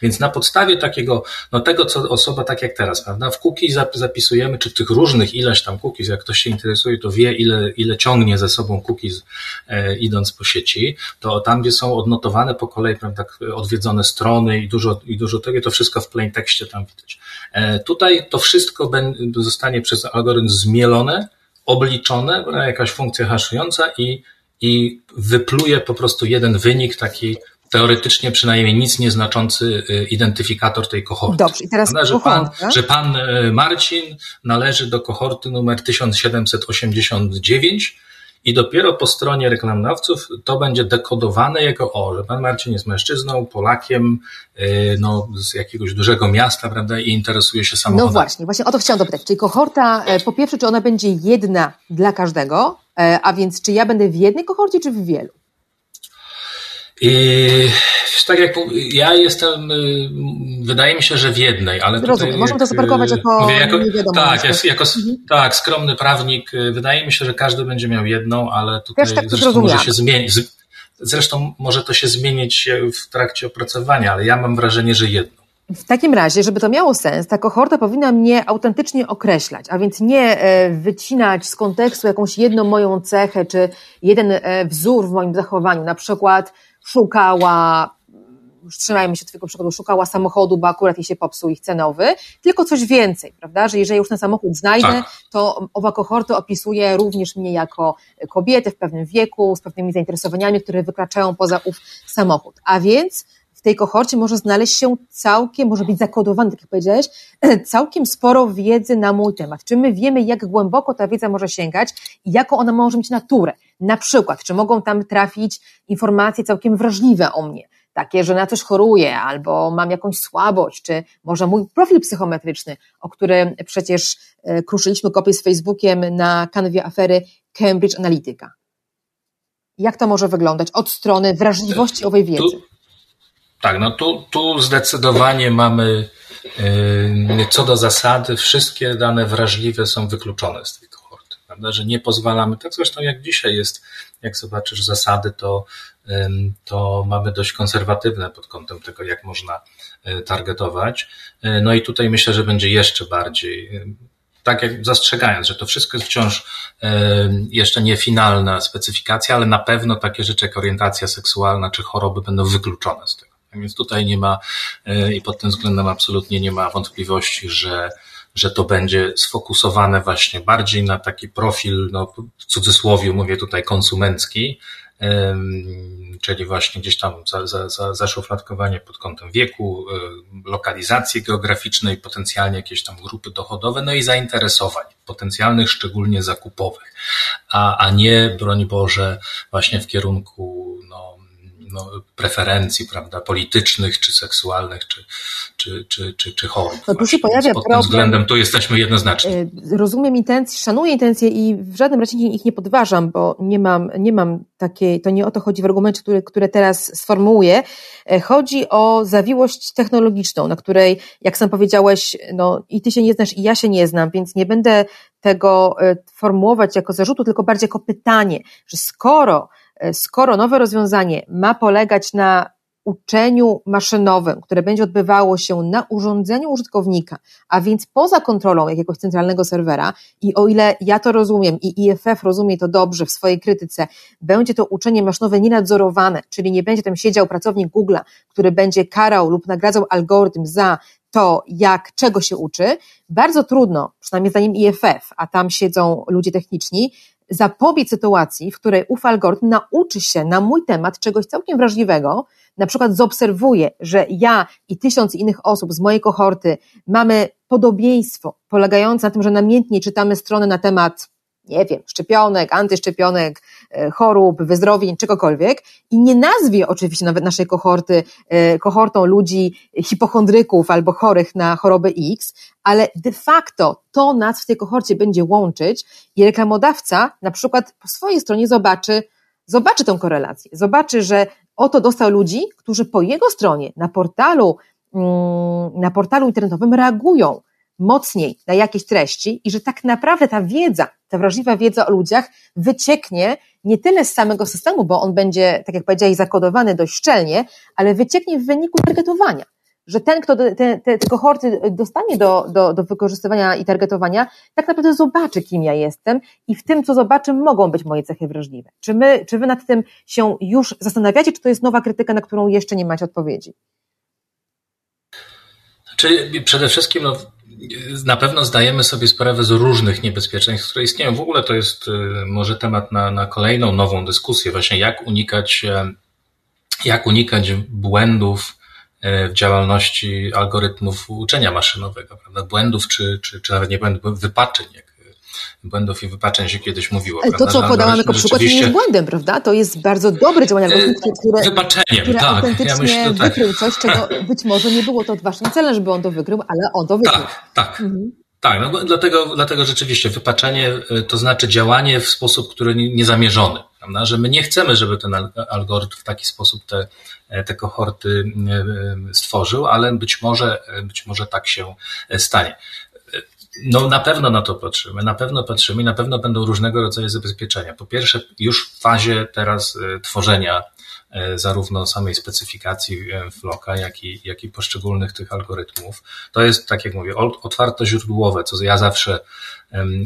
więc na podstawie takiego, no tego, co osoba tak jak teraz, prawda, w cookies zapisujemy, czy w tych różnych ileś tam cookies, jak ktoś się interesuje, to wie, ile, ile ciągnie ze sobą cookies e, idąc po sieci, to tam, gdzie są odnotowane po kolei, prawda, odwiedzone strony i dużo, i dużo tego, to wszystko w plain tekście tam widać. E, tutaj to wszystko zostanie przez algorytm zmielone, obliczone, jakaś funkcja haszująca i, i wypluje po prostu jeden wynik taki teoretycznie przynajmniej nic nieznaczący y, identyfikator tej kohorty. Dobrze, i teraz że, pan, że pan y, Marcin należy do kohorty numer 1789 i dopiero po stronie reklamodawców to będzie dekodowane jako o, że pan Marcin jest mężczyzną, Polakiem, y, no, z jakiegoś dużego miasta, prawda, i interesuje się samochodem. No właśnie, właśnie o to chciałam dopytać. Czyli kohorta, e, po pierwsze, czy ona będzie jedna dla każdego, e, a więc czy ja będę w jednej kohorcie, czy w wielu? I tak jak ja jestem, y, wydaje mi się, że w jednej, ale Rozumiem. tutaj. Możemy to zaparkować jako, mówię, jako nie wiadomo. Tak, jest, jako, mhm. tak, skromny prawnik. Y, wydaje mi się, że każdy będzie miał jedną, ale tutaj Też tak zresztą może się zmienić. Zresztą może to się zmienić w trakcie opracowania, ale ja mam wrażenie, że jedną. W takim razie, żeby to miało sens, ta kohorta powinna mnie autentycznie określać, a więc nie e, wycinać z kontekstu jakąś jedną moją cechę, czy jeden e, wzór w moim zachowaniu. Na przykład szukała, trzymajmy się tego przykładu, szukała samochodu, bo akurat jej się popsuł i chce nowy, tylko coś więcej, prawda, że jeżeli już ten samochód znajdę, tak. to owa kohorta opisuje również mnie jako kobietę w pewnym wieku, z pewnymi zainteresowaniami, które wykraczają poza ów samochód. A więc w tej kohorcie może znaleźć się całkiem, może być zakodowany, tak jak powiedziałeś, całkiem sporo wiedzy na mój temat. Czy my wiemy, jak głęboko ta wiedza może sięgać i jaką ona może mieć naturę? Na przykład, czy mogą tam trafić informacje całkiem wrażliwe o mnie, takie, że na coś choruję, albo mam jakąś słabość, czy może mój profil psychometryczny, o którym przecież e, kruszyliśmy kopię z Facebookiem na kanwie afery Cambridge Analytica. Jak to może wyglądać od strony wrażliwości owej wiedzy? Tak, no tu, tu zdecydowanie mamy yy, co do zasady, wszystkie dane wrażliwe są wykluczone z prawda, że nie pozwalamy, tak zresztą jak dzisiaj jest, jak zobaczysz zasady, to, to mamy dość konserwatywne pod kątem tego, jak można yy, targetować. No i tutaj myślę, że będzie jeszcze bardziej tak jak zastrzegając, że to wszystko jest wciąż jeszcze nie finalna specyfikacja, ale na pewno takie rzeczy jak orientacja seksualna czy choroby będą wykluczone z tego. Więc tutaj nie ma e, i pod tym względem absolutnie nie ma wątpliwości, że, że to będzie sfokusowane właśnie bardziej na taki profil, no w cudzysłowie mówię tutaj konsumencki, czyli właśnie gdzieś tam za, za, za pod kątem wieku, lokalizacji geograficznej, potencjalnie jakieś tam grupy dochodowe, no i zainteresowań potencjalnych, szczególnie zakupowych, a, a nie, broń Boże, właśnie w kierunku no, no, preferencji, prawda, politycznych, czy seksualnych, czy, czy, czy, czy, czy chorych. No tu się pojawia Pod tym względem tu jesteśmy jednoznaczni. E, rozumiem intencje, szanuję intencje i w żadnym razie ich nie podważam, bo nie mam, nie mam takiej, to nie o to chodzi w argumencie, który, które teraz sformułuję. E, chodzi o zawiłość technologiczną, na której, jak sam powiedziałeś, no i ty się nie znasz i ja się nie znam, więc nie będę tego e, formułować jako zarzutu, tylko bardziej jako pytanie, że skoro skoro nowe rozwiązanie ma polegać na uczeniu maszynowym, które będzie odbywało się na urządzeniu użytkownika, a więc poza kontrolą jakiegoś centralnego serwera i o ile ja to rozumiem i IFF rozumie to dobrze w swojej krytyce, będzie to uczenie maszynowe nienadzorowane, czyli nie będzie tam siedział pracownik Google'a, który będzie karał lub nagradzał algorytm za to, jak, czego się uczy, bardzo trudno, przynajmniej zdaniem IFF, a tam siedzą ludzie techniczni, zapobiec sytuacji, w której ów algorytm nauczy się na mój temat czegoś całkiem wrażliwego, na przykład zaobserwuje, że ja i tysiąc innych osób z mojej kohorty mamy podobieństwo polegające na tym, że namiętnie czytamy strony na temat nie wiem, szczepionek, antyszczepionek, chorób, wyzdrowień, czegokolwiek. I nie nazwie oczywiście nawet naszej kohorty e, kohortą ludzi hipochondryków albo chorych na chorobę X, ale de facto to nas w tej kohorcie będzie łączyć i reklamodawca na przykład po swojej stronie zobaczy, zobaczy tę korelację, zobaczy, że oto dostał ludzi, którzy po jego stronie na portalu, mm, na portalu internetowym reagują mocniej na jakieś treści i że tak naprawdę ta wiedza, ta wrażliwa wiedza o ludziach wycieknie nie tyle z samego systemu, bo on będzie, tak jak powiedziałeś, zakodowany dość szczelnie, ale wycieknie w wyniku targetowania. Że ten, kto te, te, te kohorty dostanie do, do, do wykorzystywania i targetowania, tak naprawdę zobaczy, kim ja jestem i w tym, co zobaczy, mogą być moje cechy wrażliwe. Czy, my, czy wy nad tym się już zastanawiacie, czy to jest nowa krytyka, na którą jeszcze nie macie odpowiedzi? Czyli przede wszystkim no, na pewno zdajemy sobie sprawę z różnych niebezpieczeństw, które istnieją. W ogóle to jest y, może temat na, na kolejną nową dyskusję, właśnie jak unikać, e, jak unikać błędów e, w działalności algorytmów uczenia maszynowego, prawda? Błędów czy, czy, czy nawet nie błędów, wypaczeń, jak błędów i wypaczeń się kiedyś mówiło. Ale to, co podałam jako przykład, nie jest błędem, prawda? To jest bardzo dobre działanie algorytmu, które, Wypaczeniem, które tak. autentycznie ja myślę, tak. wykrył coś, czego być może nie było to waszym celem, żeby on to wykrył, ale on to wykrył. Tak, tak. Mhm. Tak, no dlatego, dlatego rzeczywiście wypaczenie y, to znaczy działanie w sposób, który niezamierzony. prawda? że my nie chcemy, żeby ten algorytm w taki sposób te, te kohorty stworzył, ale być może, być może tak się stanie. No na pewno na to patrzymy, na pewno patrzymy i na pewno będą różnego rodzaju zabezpieczenia. Po pierwsze, już w fazie teraz tworzenia E, zarówno samej specyfikacji e, Floka, jak i, jak i poszczególnych tych algorytmów. To jest, tak jak mówię, otwarto źródłowe, co ja zawsze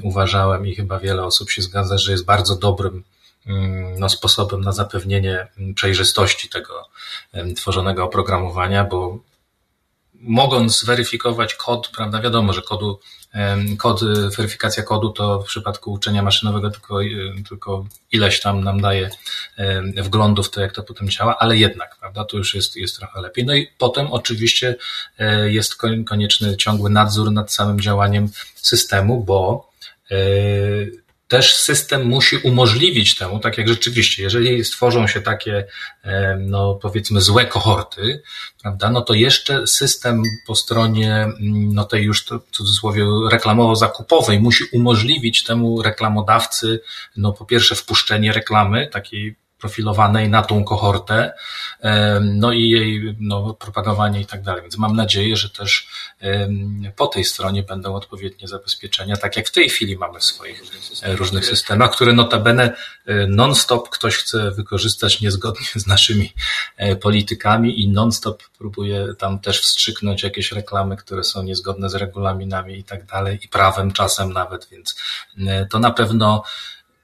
uważałem i chyba wiele osób się zgadza, że jest bardzo dobrym mm, no, sposobem na zapewnienie mm, przejrzystości tego tworzonego oprogramowania, bo mogąc zweryfikować kod, prawda, wiadomo, że kodu Kod, weryfikacja kodu to w przypadku uczenia maszynowego tylko, tylko ileś tam nam daje wglądu w to, jak to potem działa, ale jednak, prawda, to już jest, jest trochę lepiej. No i potem oczywiście e, jest konieczny ciągły nadzór nad samym działaniem systemu, bo e, też system musi umożliwić temu, tak jak rzeczywiście, jeżeli stworzą się takie, no powiedzmy, złe kohorty, prawda, no to jeszcze system po stronie, no tej już w cudzysłowie reklamowo-zakupowej musi umożliwić temu reklamodawcy, no po pierwsze wpuszczenie reklamy, takiej profilowanej na tą kohortę, no i jej no, propagowanie i tak dalej. Więc mam nadzieję, że też po tej stronie będą odpowiednie zabezpieczenia, tak jak w tej chwili mamy w swoich e, różnych systemach, które notabene e, non-stop ktoś chce wykorzystać niezgodnie z naszymi e, politykami i non-stop próbuje tam też wstrzyknąć jakieś reklamy, które są niezgodne z regulaminami i tak dalej i prawem czasem nawet, więc to na pewno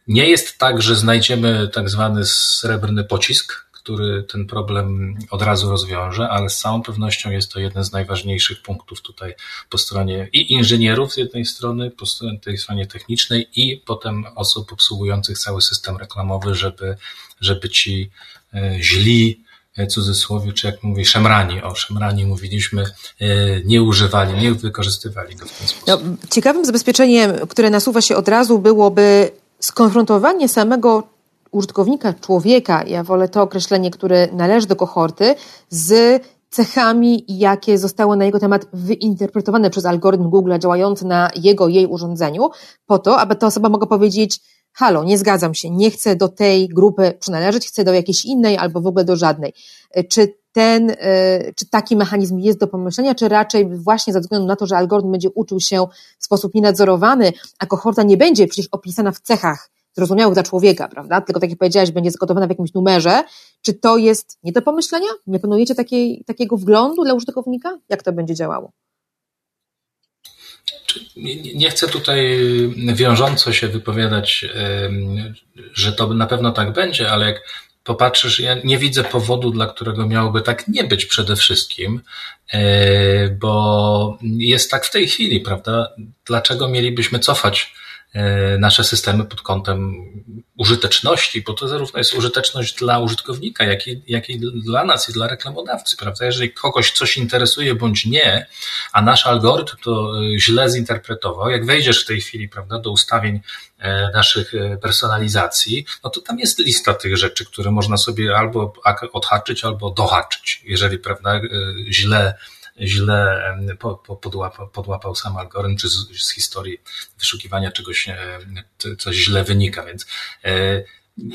nie jest tak, że znajdziemy tak zwany srebrny pocisk, który ten problem od razu rozwiąże, ale z całą pewnością jest to jeden z najważniejszych punktów tutaj po stronie i inżynierów z jednej strony, po tej stronie technicznej i potem osób obsługujących cały system reklamowy, żeby, żeby ci e, źli e, cudzysłowie, czy jak mówi, szemrani, o szemrani mówiliśmy, e, nie używali, nie wykorzystywali go w ten sposób. No, ciekawym zabezpieczeniem, które nasuwa się od razu byłoby skonfrontowanie samego użytkownika, człowieka, ja wolę to określenie, które należy do kohorty, z cechami, jakie zostały na jego temat wyinterpretowane przez algorytm Google działający na jego, jej urządzeniu, po to, aby ta osoba mogła powiedzieć, halo, nie zgadzam się, nie chcę do tej grupy przynależeć, chcę do jakiejś innej albo w ogóle do żadnej. Czy ten, e, czy taki mechanizm jest do pomyślenia, czy raczej właśnie ze względu na to, że algorytm będzie uczył się w sposób nienadzorowany, a kohorta nie będzie przecież opisana w cechach zrozumiałych dla człowieka, prawda? Tylko tak jak powiedziałaś, będzie zgotowana w jakimś numerze. Czy to jest nie do pomyślenia? Nie planujecie takiej, takiego wglądu dla użytkownika? Jak to będzie działało? Nie chcę tutaj wiążąco się wypowiadać, że to na pewno tak będzie, ale jak popatrzysz, ja nie widzę powodu, dla którego miałoby tak nie być przede wszystkim, e, bo jest tak w tej chwili, prawda? Dlaczego mielibyśmy cofać nasze systemy pod kątem użyteczności, bo to zarówno jest użyteczność dla użytkownika, jak i, jak i dla nas i dla reklamodawcy, prawda? Jeżeli kogoś coś interesuje bądź nie, a nasz algorytm to e, źle zinterpretował, jak wejdziesz w tej chwili, prawda, do ustawień e, naszych personalizacji, no to tam jest lista tych rzeczy, które można sobie albo odhaczyć, albo dohaczyć, jeżeli, prawda, źle źle podłapał, sam algorytm, czy z, historii wyszukiwania czegoś coś źle wynika, więc e,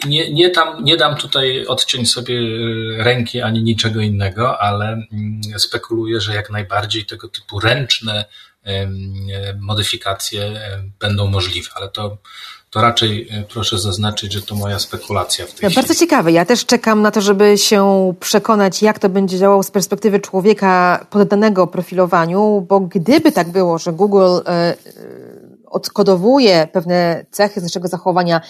nie, nie, tam, nie dam tutaj odciąć sobie e, ręki ani niczego innego, ale mm, spekuluję, że jak najbardziej tego typu ręczne modyfikacje będą możliwe, ale to to raczej e, proszę zaznaczyć, że to moja spekulacja w tej no, Bardzo ciekawe. Ja też czekam na to, żeby się przekonać, jak to będzie działało z perspektywy człowieka poddanego profilowaniu, bo gdyby tak było, że Google e, e, odkodowuje pewne cechy z naszego zachowania,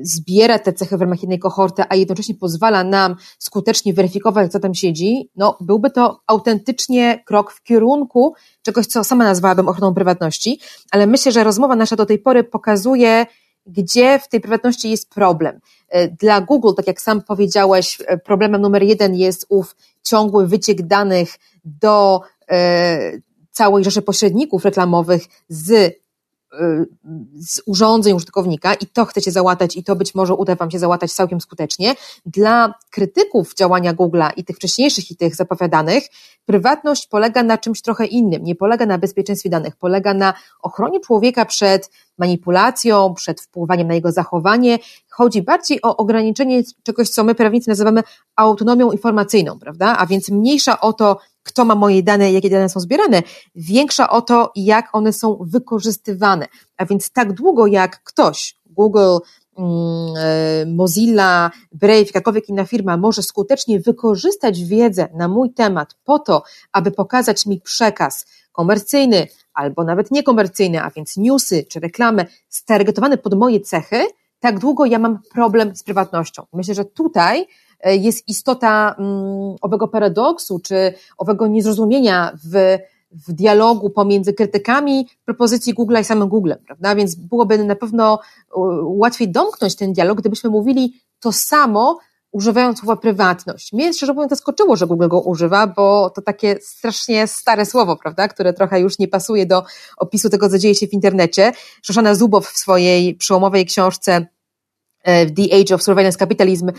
zbiera te cechy w ramach jednej kohorty, a jednocześnie pozwala nam skutecznie weryfikować, co tam siedzi, no byłby to autentycznie krok w kierunku czegoś, co sama nazwałabym ochroną prywatności, ale myślę, że rozmowa nasza do tej pory pokazuje, gdzie w tej prywatności jest problem. E, dla Google, tak jak sam powiedziałeś, e, problemem numer jeden jest ów ciągły wyciek danych do e, całej rzeszy pośredników reklamowych z z urządzeń użytkownika i to chcecie załatać i to być może uda Wam się załatać całkiem skutecznie. Dla krytyków działania Google'a i tych wcześniejszych i tych zapowiadanych, prywatność polega na czymś trochę innym. Nie polega na bezpieczeństwie danych, polega na ochronie człowieka przed manipulacją, przed wpływaniem na jego zachowanie. Chodzi bardziej o ograniczenie czegoś, co my prawnicy nazywamy autonomią informacyjną, prawda? A więc mniejsza o to, kto ma moje dane, jakie dane są zbierane, większa o to, jak one są wykorzystywane. A więc tak długo jak ktoś, Google, mm, e, Mozilla, Brave, jakakolwiek inna firma może skutecznie wykorzystać wiedzę na mój temat po to, aby pokazać mi przekaz komercyjny albo nawet niekomercyjny, a więc newsy czy reklamy stargetowane pod moje cechy, tak długo ja mam problem z prywatnością. Myślę, że tutaj jest istota mm, owego paradoksu, czy owego niezrozumienia w, w dialogu pomiędzy krytykami propozycji Google i samym Googlem, prawda? Więc byłoby na pewno łatwiej domknąć ten dialog, gdybyśmy mówili to samo, używając słowa prywatność. Mnie szczerze mówiąc zaskoczyło, że Google go używa, bo to takie strasznie stare słowo, prawda, które trochę już nie pasuje do opisu tego, co dzieje się w internecie. Szoszana Zubow w swojej przełomowej książce e, The Age of Surveillance Capitalism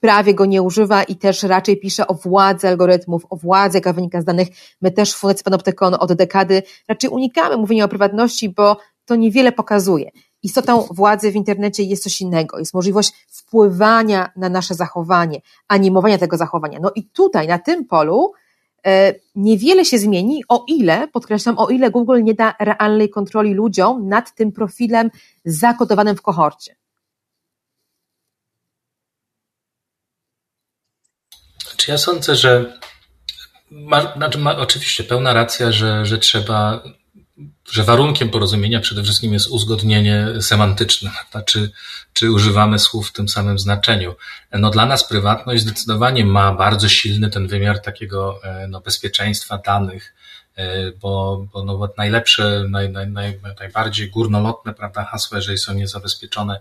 prawie go nie używa i też raczej pisze o władzy algorytmów, o władzy, jaka wynika z danych. My też w Fundacji Panoptykon od dekady raczej unikamy mówienia o prywatności, bo to niewiele pokazuje. Istotą władzy w internecie jest coś innego, jest możliwość wpływania na nasze zachowanie, animowania tego zachowania. No i tutaj, na tym polu, e, niewiele się zmieni, o ile, podkreślam, o ile Google nie da realnej kontroli ludziom nad tym profilem zakodowanym w kohorcie. Ja sądzę, że ma, znaczy ma oczywiście pełna racja, że, że trzeba, że warunkiem porozumienia przede wszystkim jest uzgodnienie semantyczne, czy, czy używamy słów w tym samym znaczeniu. No dla nas prywatność zdecydowanie ma bardzo silny ten wymiar takiego e, no, bezpieczeństwa danych, e, bo, bo no, najlepsze, naj, naj, naj, najbardziej górnolotne prawda, hasła, jeżeli są niezabezpieczone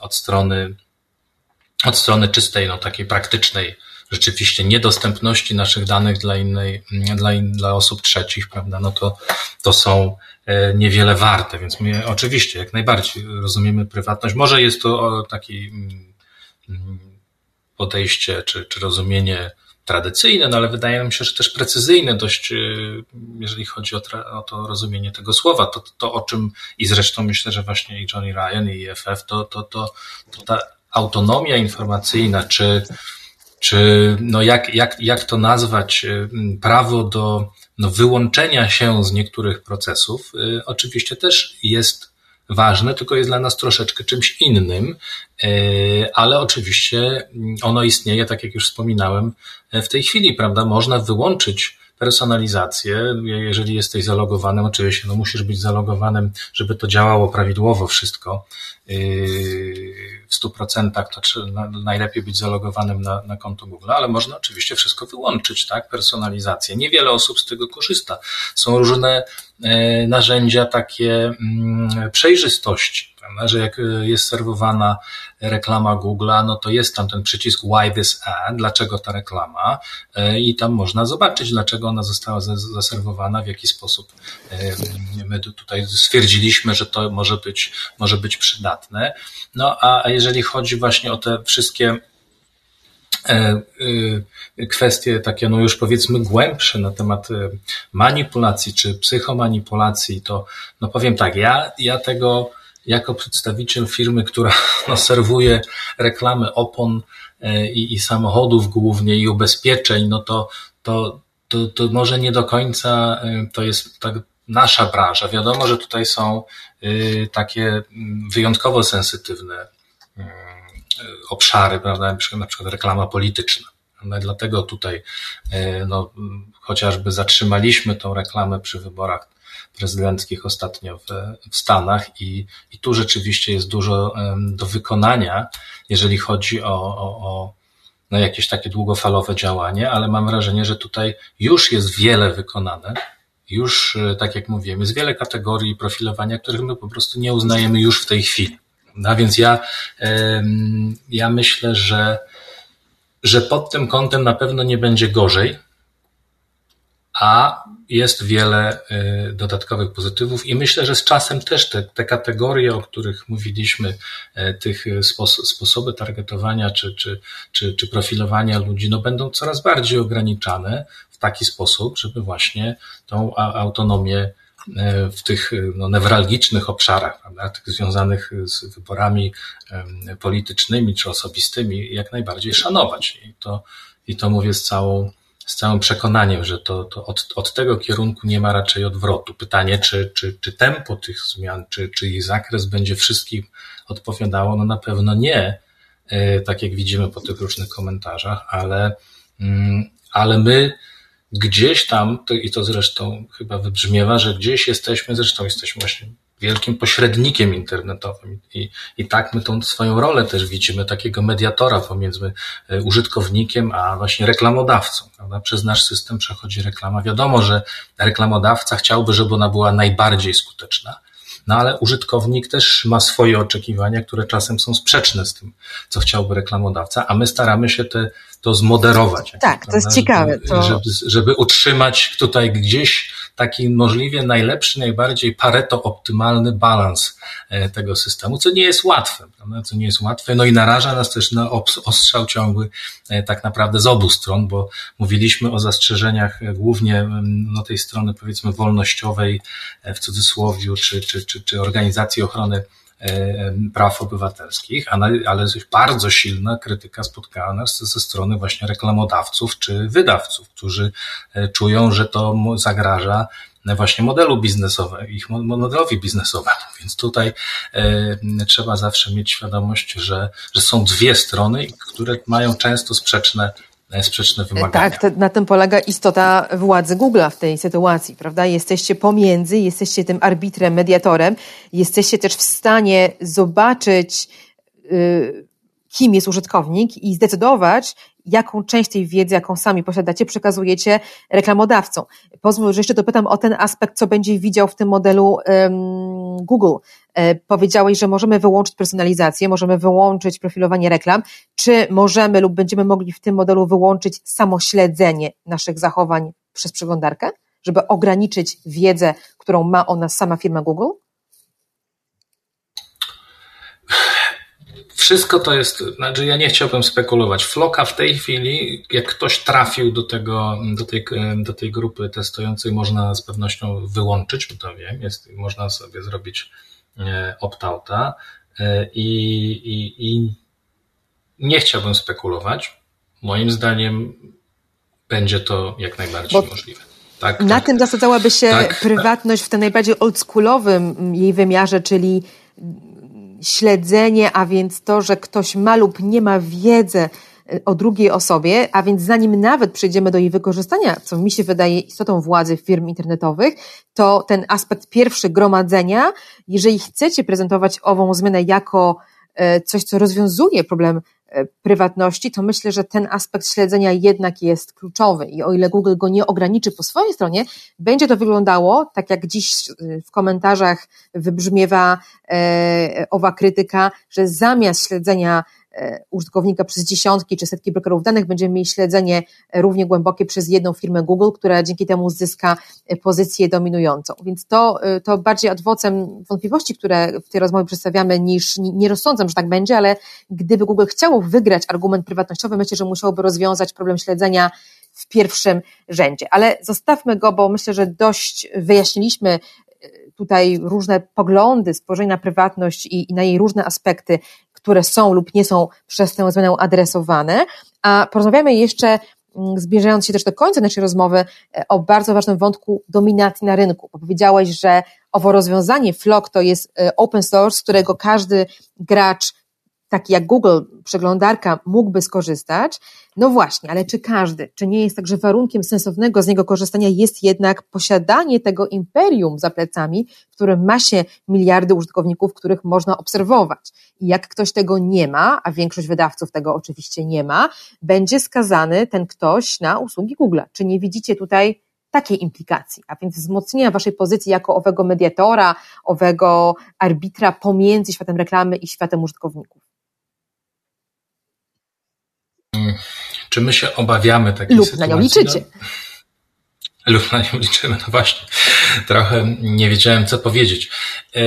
od strony, od strony czystej, no takiej praktycznej, rzeczywiście niedostępności naszych danych dla innej, dla, in, dla osób trzecich, prawda, no to, to są e, niewiele warte, więc my oczywiście jak najbardziej rozumiemy prywatność. Może jest to taki mm, mm, podejście czy, czy rozumienie tradycyjne, no ale wydaje mi się, że też precyzyjne dość, e, jeżeli chodzi o, o, to rozumienie tego słowa. To, to, o czym i zresztą myślę, że właśnie i Johnny Ryan i EFF, to, to, to, to ta autonomia informacyjna, czy czy no jak, jak, jak to nazwać, y, prawo do no wyłączenia się z niektórych procesów, y, oczywiście też jest ważne, tylko jest dla nas troszeczkę czymś innym, y, ale oczywiście ono istnieje, tak jak już wspominałem, w tej chwili, prawda? Można wyłączyć personalizację. Jeżeli jesteś zalogowanym, oczywiście no musisz być zalogowanym, żeby to działało prawidłowo wszystko. W 100% to najlepiej być zalogowanym na, na konto Google, ale można oczywiście wszystko wyłączyć, tak? Personalizację. Niewiele osób z tego korzysta. Są różne e, narzędzia takie mm, przejrzystości prawda? że jak e, jest serwowana reklama Google'a, no to jest tam ten przycisk Why this ad, dlaczego ta reklama e, i tam można zobaczyć, dlaczego ona została zaserwowana, w jaki sposób e, my tutaj stwierdziliśmy, że to może być, może być przydatne. No a jeżeli chodzi właśnie o te wszystkie kwestie takie, no już powiedzmy głębsze na temat manipulacji czy psychomanipulacji, to no powiem tak, ja, ja tego jako przedstawiciel firmy, która no, serwuje reklamy opon e, i, i samochodów głównie i ubezpieczeń, no to, to, to, to może nie do końca e, to jest tak nasza branża. Wiadomo, że tutaj są e, takie mm, wyjątkowo sensytywne obszary, prawda, na przykład reklama polityczna. No dlatego tutaj no, chociażby zatrzymaliśmy tą reklamę przy wyborach prezydenckich ostatnio w, w Stanach i, i tu rzeczywiście jest dużo do wykonania, jeżeli chodzi o, o, o no jakieś takie długofalowe działanie, ale mam wrażenie, że tutaj już jest wiele wykonane. Już, e, tak jak mówiłem, jest wiele kategorii profilowania, których my po prostu nie uznajemy już w tej chwili. No więc ja, ja myślę, że, że pod tym kątem na pewno nie będzie gorzej, a jest wiele y, dodatkowych pozytywów i myślę, że z czasem też te, te kategorie, o których mówiliśmy, y, tych sposoby targetowania czy, czy, czy, czy profilowania ludzi, no będą coraz bardziej ograniczane w taki sposób, żeby właśnie tą autonomię y, w tych no, newralgicznych obszarach, prawda, tych związanych z wyborami politycznymi czy osobistymi, jak najbardziej szanować. I to, i to mówię z całą z całym przekonaniem, że to, to od, od tego kierunku nie ma raczej odwrotu. Pytanie, czy, czy, czy tempo tych zmian, czy, czy ich zakres będzie wszystkim odpowiadało? No na pewno nie, e, tak jak widzimy po tych różnych komentarzach, ale, mm, ale my gdzieś tam, i to zresztą chyba wybrzmiewa, że gdzieś jesteśmy, zresztą jesteśmy właśnie wielkim pośrednikiem internetowym i, i tak my tą swoją rolę też widzimy, takiego mediatora pomiędzy e, użytkownikiem a właśnie reklamodawcą. Prawda? Przez nasz system przechodzi reklama. Wiadomo, że reklamodawca chciałby, żeby ona była najbardziej skuteczna, no ale użytkownik też ma swoje oczekiwania, które czasem są sprzeczne z tym, co chciałby reklamodawca, a my staramy się te, to zmoderować. Tak, to jest ciekawe. To... Żeby, żeby utrzymać tutaj gdzieś taki możliwie najlepszy, najbardziej pareto optymalny balans e, tego systemu, co nie jest łatwe, prawda? co nie jest łatwe, no i naraża nas też na ostrzał ciągły e, tak naprawdę z obu stron, bo mówiliśmy o zastrzeżeniach e, głównie no, tej strony powiedzmy wolnościowej w cudzysłowie, czy, czy, czy, czy organizacji ochrony praw obywatelskich, ale bardzo silna krytyka spotkała nas ze strony właśnie reklamodawców czy wydawców, którzy e, czują, że to zagraża właśnie modelu biznesowemu, ich modelowi biznesowemu. Więc tutaj e, trzeba zawsze mieć świadomość, że, że są dwie strony, które mają często sprzeczne sprzeczne wymagania. Tak, na tym polega istota władzy Google'a w tej sytuacji, prawda? Jesteście pomiędzy, jesteście tym arbitrem, mediatorem, jesteście też w stanie zobaczyć, yy, kim jest użytkownik i zdecydować, jaką część tej wiedzy, jaką sami posiadacie, przekazujecie reklamodawcom. Pozwól, że jeszcze dopytam o ten aspekt, co będzie widział w tym modelu um, Google. E, powiedziałeś, że możemy wyłączyć personalizację, możemy wyłączyć profilowanie reklam. Czy możemy lub będziemy mogli w tym modelu wyłączyć samo śledzenie naszych zachowań przez przeglądarkę, żeby ograniczyć wiedzę, którą ma o nas sama firma Google? Wszystko to jest, znaczy ja nie chciałbym spekulować. Floka w tej chwili, jak ktoś trafił do tego, do tej, do tej grupy testującej, można z pewnością wyłączyć, bo to wiem, jest, można sobie zrobić opt-outa e, i, i, i nie chciałbym spekulować. Moim zdaniem będzie to jak najbardziej bo możliwe. Tak, na tak, tym zasadzałaby się tak, prywatność w tym najbardziej oldschoolowym jej wymiarze, czyli śledzenie, a więc to, że ktoś ma lub nie ma wiedzy e, o drugiej osobie, a więc zanim nawet przejdziemy do jej wykorzystania, co mi się wydaje istotą władzy firm internetowych, to ten aspekt pierwszy gromadzenia, jeżeli chcecie prezentować ową zmianę jako e, coś, co rozwiązuje problem E, prywatności, to myślę, że ten aspekt śledzenia jednak jest kluczowy. I o ile Google go nie ograniczy po swojej stronie, będzie to wyglądało, tak jak dziś e, w komentarzach wybrzmiewa owa krytyka, że zamiast śledzenia użytkownika przez dziesiątki czy setki brokerów danych, będziemy mieli śledzenie równie głębokie przez jedną firmę Google, która dzięki temu zyska e, pozycję dominującą. Więc to, e, to bardziej adwocem wątpliwości, które w tej rozmowie przedstawiamy, niż nie rozsądzam, że tak będzie, ale gdyby Google chciało wygrać argument prywatnościowy, myślę, że musiałoby rozwiązać problem śledzenia w pierwszym rzędzie. Ale zostawmy go, bo myślę, że dość wyjaśniliśmy tutaj różne poglądy, spojrzenia na prywatność i, i na jej różne aspekty, które są lub nie są przez tę zmianę adresowane. A porozmawiamy jeszcze mm, zbliżając się też do końca naszej rozmowy, e, o bardzo ważnym wątku dominacji na rynku. Powiedziałeś, że owo rozwiązanie Flock to jest e, open source, którego każdy gracz taki jak Google, przeglądarka, mógłby skorzystać. No właśnie, ale czy każdy? Czy nie jest tak, że warunkiem sensownego z niego korzystania jest jednak posiadanie tego imperium za plecami, w którym ma się miliardy użytkowników, których można obserwować? I jak ktoś tego nie ma, a większość wydawców tego oczywiście nie ma, będzie skazany ten ktoś na usługi Google. Czy nie widzicie tutaj takiej implikacji, a więc wzmocnienia waszej pozycji jako owego mediatora, owego arbitra pomiędzy światem reklamy i światem użytkowników? Czy my się obawiamy takiej Lub sytuacji? na nią liczycie. lub na nią liczymy. No właśnie, trochę nie wiedziałem, co powiedzieć. E,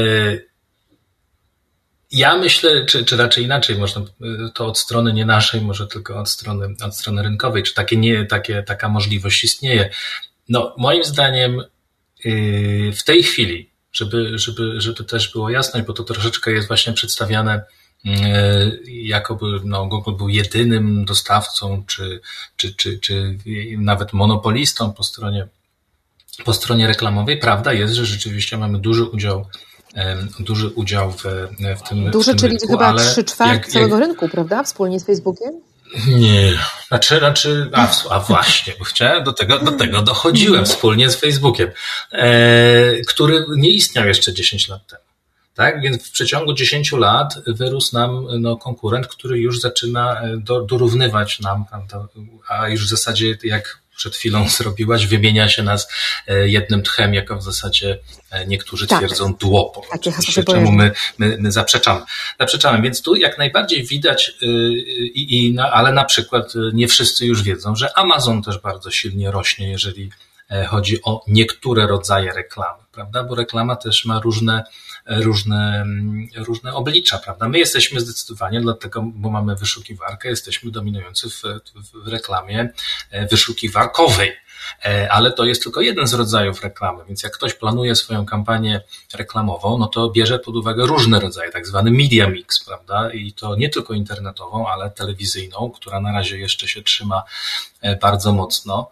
ja myślę, czy, czy raczej inaczej, można to od strony nie naszej, może tylko od strony, od strony rynkowej, czy takie nie, takie, taka możliwość istnieje. No, moim zdaniem yy, w tej chwili, żeby, żeby, żeby też było jasność, bo to troszeczkę jest właśnie przedstawiane jakoby no, Google był jedynym dostawcą, czy, czy, czy, czy nawet monopolistą po stronie, po stronie reklamowej. Prawda jest, że rzeczywiście mamy duży udział duży udział w, w tym Duży, w tym czyli rynku, chyba trzy czwarte całego jak... rynku, prawda? Wspólnie z Facebookiem? Nie, znaczy, znaczy a, a właśnie, bo chciałem do tego, do tego dochodziłem wspólnie z Facebookiem, e, który nie istniał jeszcze 10 lat temu. Tak, więc w przeciągu 10 lat wyrósł nam no, konkurent, który już zaczyna e, do, dorównywać nam, prawda, a już w zasadzie jak przed chwilą zrobiłaś, wymienia się nas e, jednym tchem, jako w zasadzie e, niektórzy tak. twierdzą duopol. Takie czemu my, my, my zaprzeczamy. zaprzeczamy. Więc tu jak najbardziej widać, i, i, ale na przykład nie wszyscy już wiedzą, że Amazon też bardzo silnie rośnie, jeżeli chodzi o niektóre rodzaje reklamy, prawda? Bo reklama też ma różne różne, różne oblicza, prawda? My jesteśmy zdecydowanie, dlatego, bo mamy wyszukiwarkę, jesteśmy dominujący w, w reklamie e, wyszukiwarkowej e, ale to jest tylko jeden z rodzajów reklamy, więc jak ktoś planuje swoją kampanię reklamową, no to bierze pod uwagę różne rodzaje, tak zwany media mix, prawda? I to nie tylko internetową, ale telewizyjną, która na razie jeszcze się trzyma e, bardzo mocno.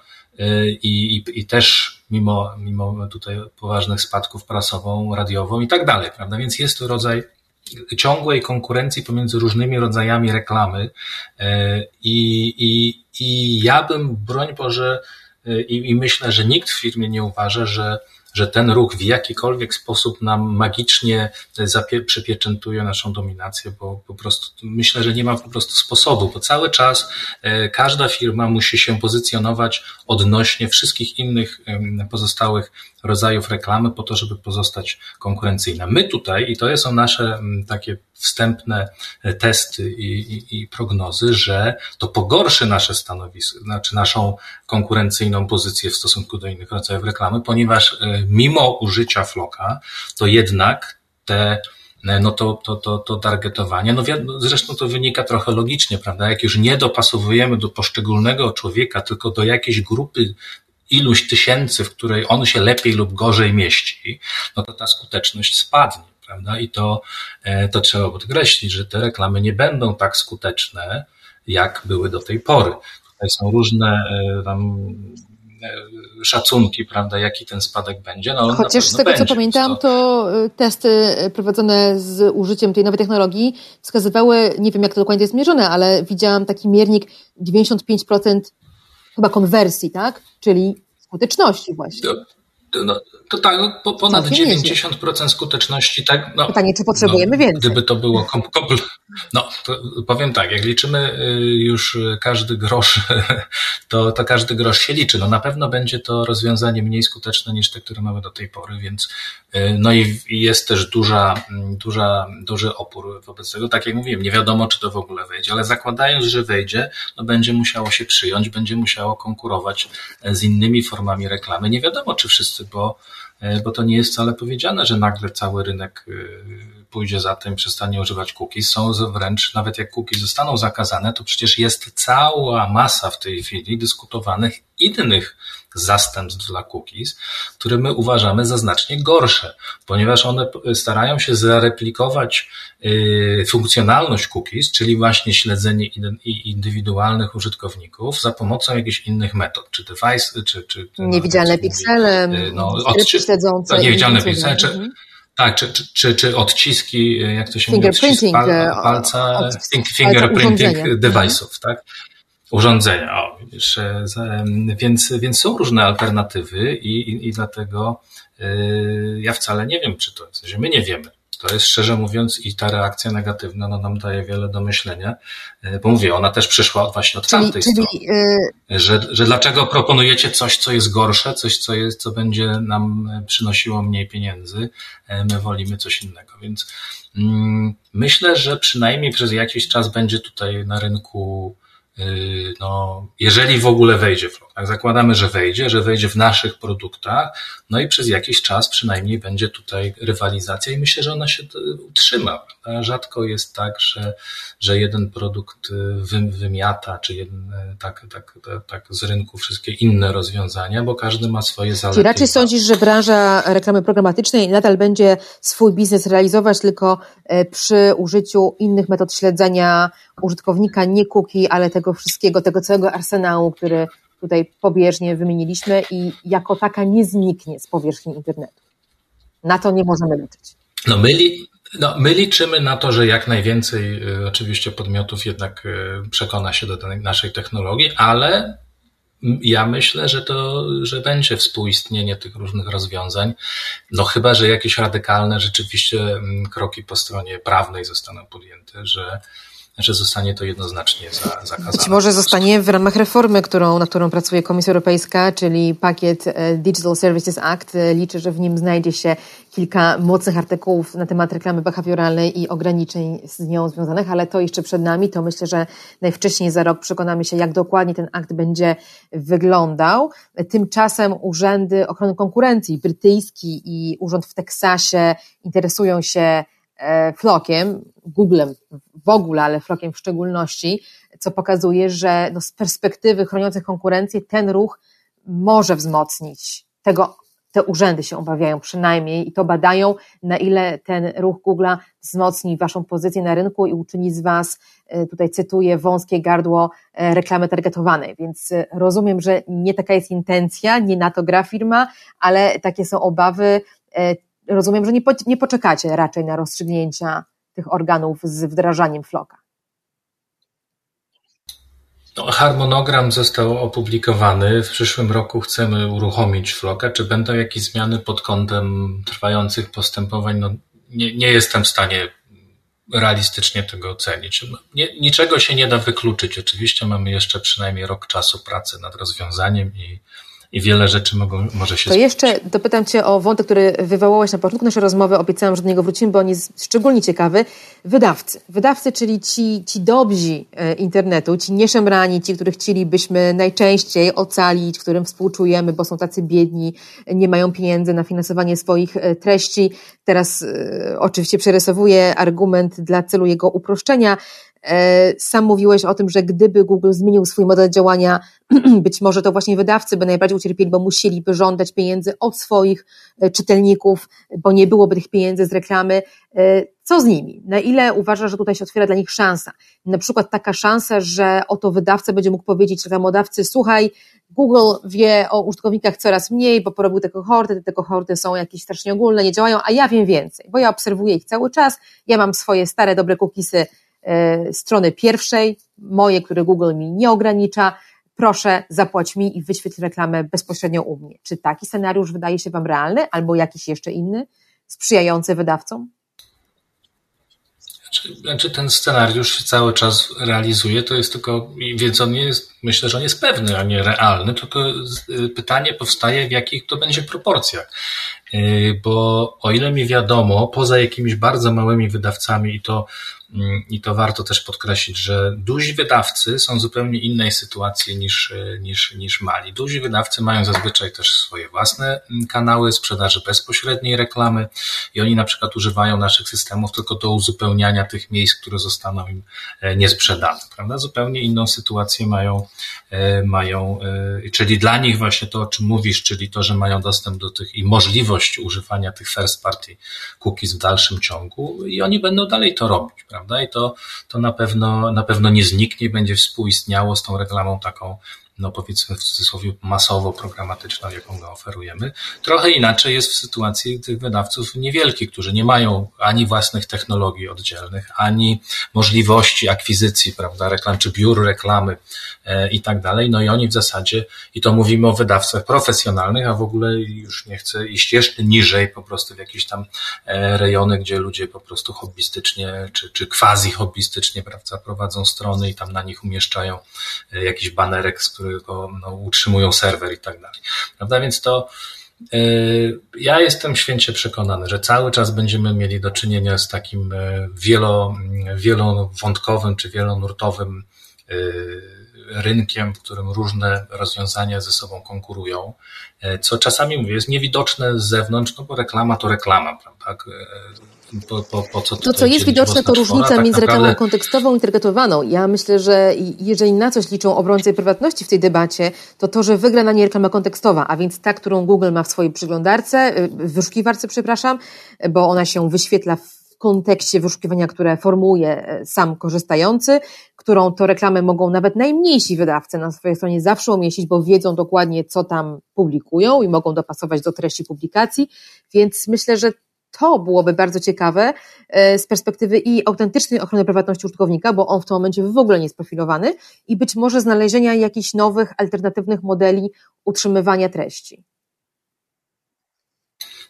I, i, i też mimo, mimo tutaj poważnych spadków prasową, radiową i tak dalej, prawda? Więc jest to rodzaj ciągłej konkurencji pomiędzy różnymi rodzajami reklamy e, i, i, i ja bym, broń Boże, e, i, i myślę, że nikt w firmie nie uważa, że że ten ruch w jakikolwiek sposób nam magicznie przypieczętuje naszą dominację, bo po prostu myślę, że nie ma po prostu sposobu, bo cały czas e, każda firma musi się pozycjonować odnośnie wszystkich innych pozostałych rodzajów reklamy po to, żeby pozostać konkurencyjna. My tutaj, i to są nasze takie wstępne e, testy i, i, i, prognozy, że to pogorszy nasze stanowisko, znaczy naszą konkurencyjną pozycję w stosunku do innych rodzajów reklamy, ponieważ e, mimo użycia floka, to jednak te no to, to, to, to targetowanie, no zresztą to wynika trochę logicznie, prawda? Jak już nie dopasowujemy do poszczególnego człowieka, tylko do jakiejś grupy iluś tysięcy, w której on się lepiej lub gorzej mieści, no to ta skuteczność spadnie prawda? I to, e, to trzeba podkreślić, że te reklamy nie będą tak skuteczne, jak były do tej pory. Tutaj są różne e, tam szacunki, prawda, jaki ten spadek będzie. No, Chociaż z tego, będzie, co pamiętam, to... to testy prowadzone z użyciem tej nowej technologii wskazywały, nie wiem jak to dokładnie jest mierzone, ale widziałam taki miernik 95% chyba konwersji, tak? Czyli skuteczności właśnie. To, no, to tak, no, ponad 90% skuteczności, tak. No, Pytanie, czy potrzebujemy no, więcej? Gdyby to było kompl... No, powiem tak, jak liczymy y, już każdy grosz, to, to każdy grosz się liczy. No na pewno będzie to rozwiązanie mniej skuteczne niż te, które mamy do tej pory, więc no i jest też duża, duża, duży opór wobec tego. Tak jak mówiłem, nie wiadomo, czy to w ogóle wejdzie, ale zakładając, że wejdzie, no będzie musiało się przyjąć, będzie musiało konkurować z innymi formami reklamy. Nie wiadomo, czy wszyscy, bo E, bo to nie jest wcale powiedziane, że nagle cały rynek e, pójdzie za tym, przestanie używać cookies. Są wręcz, nawet jak cookies zostaną zakazane, to przecież jest cała masa w tej chwili dyskutowanych innych zastępstw dla cookies, które my uważamy za znacznie gorsze, ponieważ one starają się zareplikować y, funkcjonalność cookies, czyli właśnie śledzenie indywidualnych użytkowników za pomocą jakichś innych metod, czy device, czy... czy niewidzialne piksele, no, odczy, śledzące. No, niewidzialne piksele, czy, mhm. Tak, czy, czy, czy, czy odciski, jak to się mówi, odcisk pal, e, palca, od, fingerprinting device'ów, tak? Urządzenia. O, widzisz, e, więc, więc są różne alternatywy i, i, i dlatego yy, ja wcale nie wiem, czy to jest, my nie wiemy. To jest szczerze mówiąc i ta reakcja negatywna no, nam daje wiele do myślenia, yy, bo mówię, ona też przyszła właśnie od czyli, tamtej czyli, strony. Yy... Że, że dlaczego proponujecie coś, co jest gorsze, coś, co, jest, co będzie nam przynosiło mniej pieniędzy, my wolimy coś innego. Więc mm, myślę, że przynajmniej przez jakiś czas będzie tutaj na rynku no, jeżeli w ogóle wejdzie Flock. Tak, zakładamy, że wejdzie, że wejdzie w naszych produktach, no i przez jakiś czas przynajmniej będzie tutaj rywalizacja i myślę, że ona się utrzyma. Rzadko jest tak, że, że jeden produkt y, wymiata, czy jeden, y, tak, tak, tak, tak z rynku wszystkie inne rozwiązania, bo każdy ma swoje zalety. Czy raczej sądzisz, że branża reklamy programatycznej nadal będzie swój biznes realizować tylko e, przy użyciu innych metod śledzenia użytkownika, nie cookie, ale tego wszystkiego, tego całego arsenału, który tutaj pobieżnie wymieniliśmy i jako taka nie zniknie z powierzchni internetu. Na to nie możemy liczyć. No my, no, my liczymy na to, że jak najwięcej y, oczywiście podmiotów jednak y, przekona się do naszej technologii, ale ja myślę, że to, że będzie współistnienie tych różnych rozwiązań, no chyba, że jakieś radykalne rzeczywiście kroki po stronie prawnej zostaną podjęte, że że zostanie to jednoznacznie zakazane. Być może zostanie w ramach reformy, którą, na którą pracuje Komisja Europejska, czyli pakiet e, Digital Services Act. E, liczę, że w nim znajdzie się kilka mocnych artykułów na temat reklamy behawioralnej i ograniczeń z nią związanych, ale to jeszcze przed nami. To myślę, że najwcześniej za rok przekonamy się, jak dokładnie ten akt będzie wyglądał. Tymczasem urzędy ochrony konkurencji brytyjski i urząd w Teksasie interesują się E, flokiem, Googlem w ogóle, ale flokiem w szczególności, co pokazuje, że no z perspektywy chroniących konkurencję ten ruch może wzmocnić. Tego te urzędy się obawiają przynajmniej i to badają, na ile ten ruch Google'a wzmocni waszą pozycję na rynku i uczyni z was, e, tutaj cytuję, wąskie gardło e, reklamy targetowanej. Więc rozumiem, że nie taka jest intencja, nie na to gra firma, ale takie są obawy rozumiem, że nie poczekacie raczej na rozstrzygnięcia tych organów z wdrażaniem floka. No, harmonogram został opublikowany. W przyszłym roku chcemy uruchomić floka. Czy będą jakieś zmiany pod kątem trwających postępowań? No, nie, nie jestem w stanie realistycznie tego ocenić. Nie, niczego się nie da wykluczyć. Oczywiście mamy jeszcze przynajmniej rok czasu pracy nad rozwiązaniem i i wiele rzeczy mogą, może się To jeszcze dopytam Cię o wątek, który wywołałeś na początku naszej rozmowy. Obiecałam, że do niego wrócimy, bo on jest szczególnie ciekawy. Wydawcy. Wydawcy, czyli ci, ci dobrzy e, internetu, ci nieszemrani, ci, których chcielibyśmy najczęściej ocalić, którym współczujemy, bo są tacy biedni, nie mają pieniędzy na finansowanie swoich e, treści. Teraz e, oczywiście przerysowuję argument dla celu jego uproszczenia. E, sam mówiłeś o tym, że gdyby Google zmienił swój model działania, być może to właśnie wydawcy by najbardziej ucierpieli, bo musieliby żądać pieniędzy od swoich e, czytelników, bo nie byłoby tych pieniędzy z reklamy. E, co z nimi? Na ile uważasz, że tutaj się otwiera dla nich szansa? Na przykład taka szansa, że oto wydawca będzie mógł powiedzieć reklamodawcy, słuchaj, Google wie o użytkownikach coraz mniej, bo porobił te kohorty, te kohorty są jakieś strasznie ogólne, nie działają, a ja wiem więcej, bo ja obserwuję ich cały czas, ja mam swoje stare, dobre E, strony pierwszej, moje, które Google mi nie ogranicza, proszę zapłać mi i wyświetl reklamę bezpośrednio u mnie. Czy taki scenariusz wydaje się Wam realny albo jakiś jeszcze inny, sprzyjający wydawcom? Znaczy, znaczy ten scenariusz się cały czas realizuje, to jest tylko, więc on nie jest, myślę, że on jest pewny, a nie realny, tylko y, pytanie powstaje, w jakich to będzie proporcjach. Y, bo o ile mi wiadomo, poza jakimiś bardzo małymi wydawcami i to i to warto też podkreślić, że duzi wydawcy są w zupełnie innej sytuacji niż, niż, niż mali. Duzi wydawcy mają zazwyczaj też swoje własne kanały sprzedaży bezpośredniej reklamy i oni na przykład używają naszych systemów tylko do uzupełniania tych miejsc, które zostaną im e, niesprzedane, prawda? Zupełnie inną sytuację mają, mają, e, czyli dla nich właśnie to, o czym mówisz, czyli to, że mają dostęp do tych i możliwość używania tych first party cookies w dalszym ciągu i oni będą dalej to robić, prawda? I to, to na pewno, na pewno nie zniknie, będzie współistniało z tą reklamą taką no powiedzmy w cudzysłowie masowo programatyczną, jaką my oferujemy. Trochę inaczej jest w sytuacji tych wydawców niewielkich, którzy nie mają ani własnych technologii oddzielnych, ani możliwości akwizycji, prawda, reklam, czy biur reklamy e, i tak dalej. No i oni w zasadzie, i to mówimy o wydawcach profesjonalnych, a w ogóle już nie chcę iść jeszcze niżej, po prostu w jakieś tam e, rejony, gdzie ludzie po prostu hobbystycznie, czy, czy quasi hobbystycznie, prawda, prowadzą strony i tam na nich umieszczają e, jakiś banerek, z którym tylko no, utrzymują serwer i tak dalej. Prawda? Więc to y, ja jestem święcie przekonany, że cały czas będziemy mieli do czynienia z takim y, wielo, wielowątkowym czy wielonurtowym rynkiem, w którym różne rozwiązania ze sobą konkurują, co czasami mówię, jest niewidoczne z zewnątrz, no bo reklama to reklama, prawda? Po, po, po co to, co jest widoczne, to różnica tak między reklamą kontekstową i targetowaną. Ja myślę, że jeżeli na coś liczą obrońcy prywatności w tej debacie, to to, że wygra na nie reklama kontekstowa, a więc ta, którą Google ma w swojej przeglądarce, y, w wyszukiwarce, przepraszam, bo ona się wyświetla w kontekście wyszukiwania, które formułuje y, sam korzystający, którą to reklamę mogą nawet najmniejsi wydawcy na swojej stronie zawsze umieścić, bo wiedzą dokładnie, co tam publikują i mogą dopasować do treści publikacji, więc myślę, że to byłoby bardzo ciekawe e, z perspektywy i autentycznej ochrony prywatności użytkownika, bo on w tym momencie w ogóle nie jest profilowany i być może znalezienia jakichś nowych, alternatywnych modeli utrzymywania treści.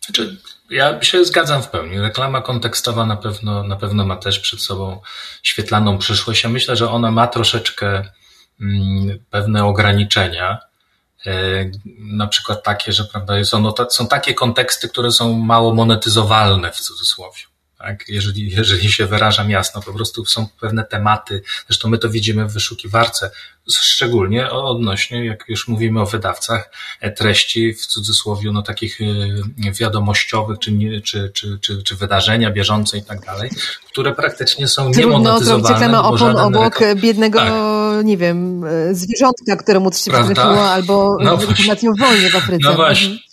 Znaczy, ja się zgadzam w pełni. Reklama kontekstowa na pewno, na pewno ma też przed sobą świetlaną przyszłość. Ja myślę, że ona ma troszeczkę mm, pewne ograniczenia, na przykład takie, że prawda, są, są takie konteksty, które są mało monetyzowalne w cudzysłowie. Tak? Jeżeli, jeżeli się wyrażam jasno, po prostu są pewne tematy, zresztą my to widzimy w wyszukiwarce, szczególnie odnośnie, jak już mówimy o wydawcach, e, treści w cudzysłowie, no takich e, wiadomościowych, czy, czy, czy, czy, czy wydarzenia bieżące i tak dalej, które praktycznie są niemonetyzowane. Trudno opon obok biednego, tak. nie wiem, e, zwierzątka, któremu coś się przytrafiło, albo no o wojnie w Afryce. No właśnie.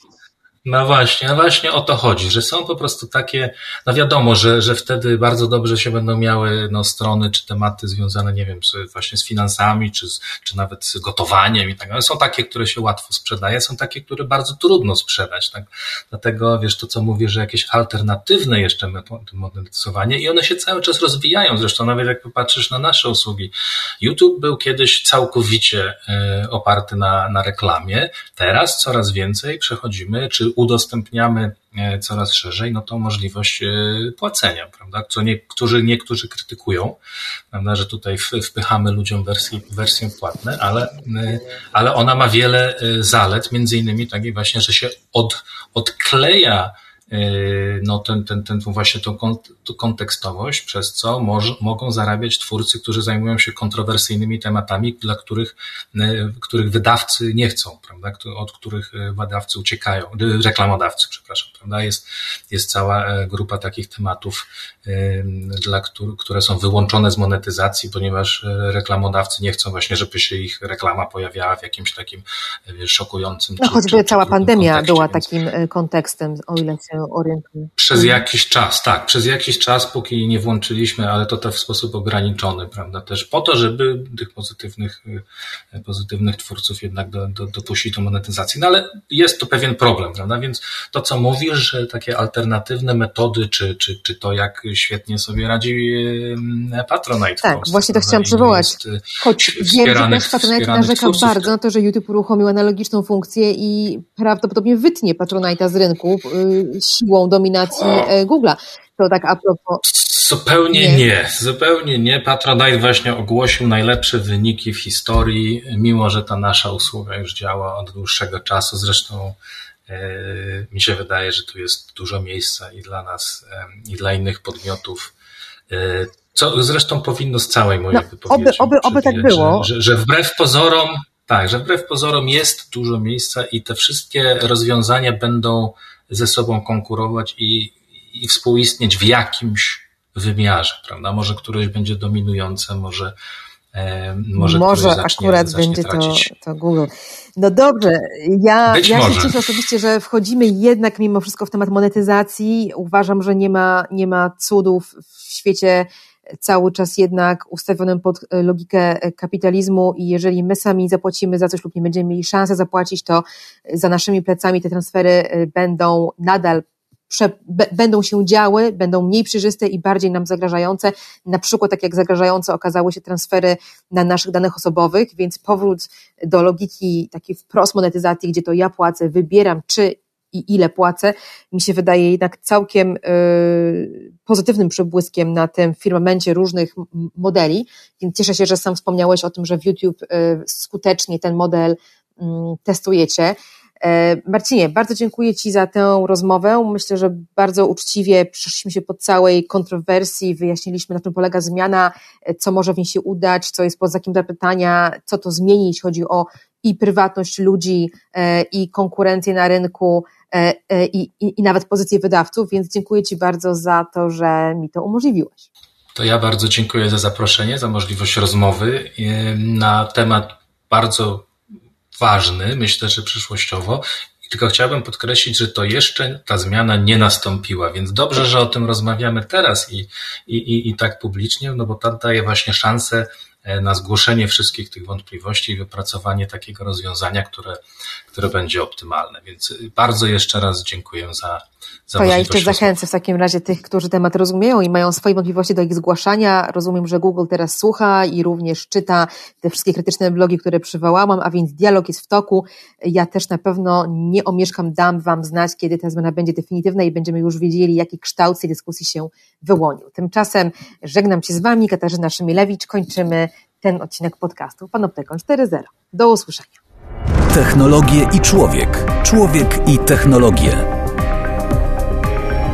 No właśnie, no właśnie o to chodzi, że są po prostu takie, no wiadomo, że, że wtedy bardzo dobrze się będą miały no, strony czy tematy związane, nie wiem, z, właśnie z finansami, czy, z, czy nawet z gotowaniem i tak dalej. Są takie, które się łatwo sprzedaje, są takie, które bardzo trudno sprzedać. Tak? Dlatego wiesz to, co mówię, że jakieś alternatywne jeszcze monetyzowanie i one się cały czas rozwijają. Zresztą nawet jak popatrzysz na nasze usługi. YouTube był kiedyś całkowicie y, oparty na, na reklamie. Teraz coraz więcej przechodzimy, czy udostępniamy e, coraz szerzej, no to możliwość e, płacenia, prawda? Co niektórzy, niektórzy krytykują, prawda, że tutaj wpychamy ludziom wersje, wersje płatne, ale, e, ale ona ma wiele zalet, między innymi takiej właśnie, że się od, odkleja no ten, ten, ten właśnie tą, tą kontekstowość, przez co mogą zarabiać twórcy, którzy zajmują się kontrowersyjnymi tematami, dla których, yy, których wydawcy nie chcą, prawda? od których yy, wydawcy uciekają, reklamodawcy, przepraszam, prawda? Jest, jest cała grupa takich tematów, dla, które są wyłączone z monetyzacji, ponieważ reklamodawcy nie chcą właśnie, żeby się ich reklama pojawiała w jakimś takim szokującym. No choćby czy, cała pandemia była więc... takim kontekstem, o ile się orientuję. Przez jakiś czas, tak, przez jakiś czas, póki nie włączyliśmy, ale to też w sposób ograniczony, prawda, też po to, żeby tych pozytywnych, e, pozytywnych twórców jednak do, do, dopuścić do monetyzacji. No ale jest to pewien problem, prawda, więc to, co mówisz, że takie alternatywne metody, czy, czy, czy to, jak świetnie sobie radzi e, Patronite. Tak, Polsce, właśnie to chciałam przywołać. E, Choć wiem, że też Patronite narzeka twórców, bardzo na to, że YouTube uruchomił analogiczną funkcję i prawdopodobnie wytnie Patronite'a z rynku siłą dominacji e, Google'a. To tak a propos. Zupełnie nie. nie. zupełnie nie. Patronite właśnie ogłosił najlepsze wyniki w historii, mimo że ta nasza usługa już działa od dłuższego czasu. Zresztą e, mi się wydaje, że tu jest dużo miejsca i dla nas, e, i dla innych podmiotów. Co zresztą powinno z całej mojej no, wypowiedzi. Oby, oby, oby tak było. Że, że, że wbrew pozorom, tak, że wbrew pozorom jest dużo miejsca i te wszystkie rozwiązania będą ze sobą konkurować i, i współistnieć w jakimś wymiarze, prawda? Może któreś będzie dominujące, może e, może, może zacznie, akurat zacznie będzie to, to, Google. No dobrze, ja, ja się cieszę osobiście, że wchodzimy jednak mimo wszystko w temat monetyzacji. Uważam, że nie ma, nie ma cudów w świecie cały czas jednak ustawionym pod logikę kapitalizmu i jeżeli my sami zapłacimy za coś lub nie będziemy mieli szansy zapłacić, to za naszymi plecami te transfery będą nadal Prze, będą się działy, będą mniej przejrzyste i bardziej nam zagrażające. Na przykład, tak jak zagrażające okazały się transfery na naszych danych osobowych, więc powrót do logiki takiej wprost monetyzacji, gdzie to ja płacę, wybieram, czy i ile płacę, mi się wydaje jednak całkiem y, pozytywnym przebłyskiem na tym firmamencie różnych modeli, więc cieszę się, że sam wspomniałeś o tym, że w YouTube y, skutecznie ten model mm, testujecie. E, Marcinie, bardzo dziękuję Ci za tę rozmowę. Myślę, że bardzo uczciwie przyszliśmy się po całej kontrowersji, wyjaśniliśmy, na czym polega zmiana, e, co może w niej się udać, co jest pod znakiem zapytania, co to zmieni, jeśli chodzi o i prywatność ludzi, e, i konkurencję na rynku, i, i, i nawet pozycję wydawców, więc dziękuję Ci bardzo za to, że mi to umożliwiłeś. To ja bardzo dziękuję za zaproszenie, za możliwość rozmowy na temat bardzo ważny, myślę, że przyszłościowo. Tylko chciałbym podkreślić, że to jeszcze ta zmiana nie nastąpiła, więc dobrze, że o tym rozmawiamy teraz i, i, i, i tak publicznie, no bo to daje właśnie szansę e, na zgłoszenie wszystkich tych wątpliwości i wypracowanie takiego rozwiązania, które, które będzie optymalne. Więc bardzo jeszcze raz dziękuję za, to ja jeszcze zachęcę w takim razie tych, którzy temat rozumieją i mają swoje wątpliwości do ich zgłaszania. Rozumiem, że Google teraz słucha i również czyta te wszystkie krytyczne blogi, które przywołałam, a więc dialog jest w toku. Ja też na pewno nie omieszkam, dam Wam znać, kiedy ta zmiana będzie definitywna i będziemy już wiedzieli, jaki kształt tej dyskusji się wyłonił. Tymczasem żegnam się z Wami, Katarzyna Szymilewicz. Kończymy ten odcinek podcastu Panoptykon 4.0. Do usłyszenia. Technologie i człowiek. Człowiek i technologie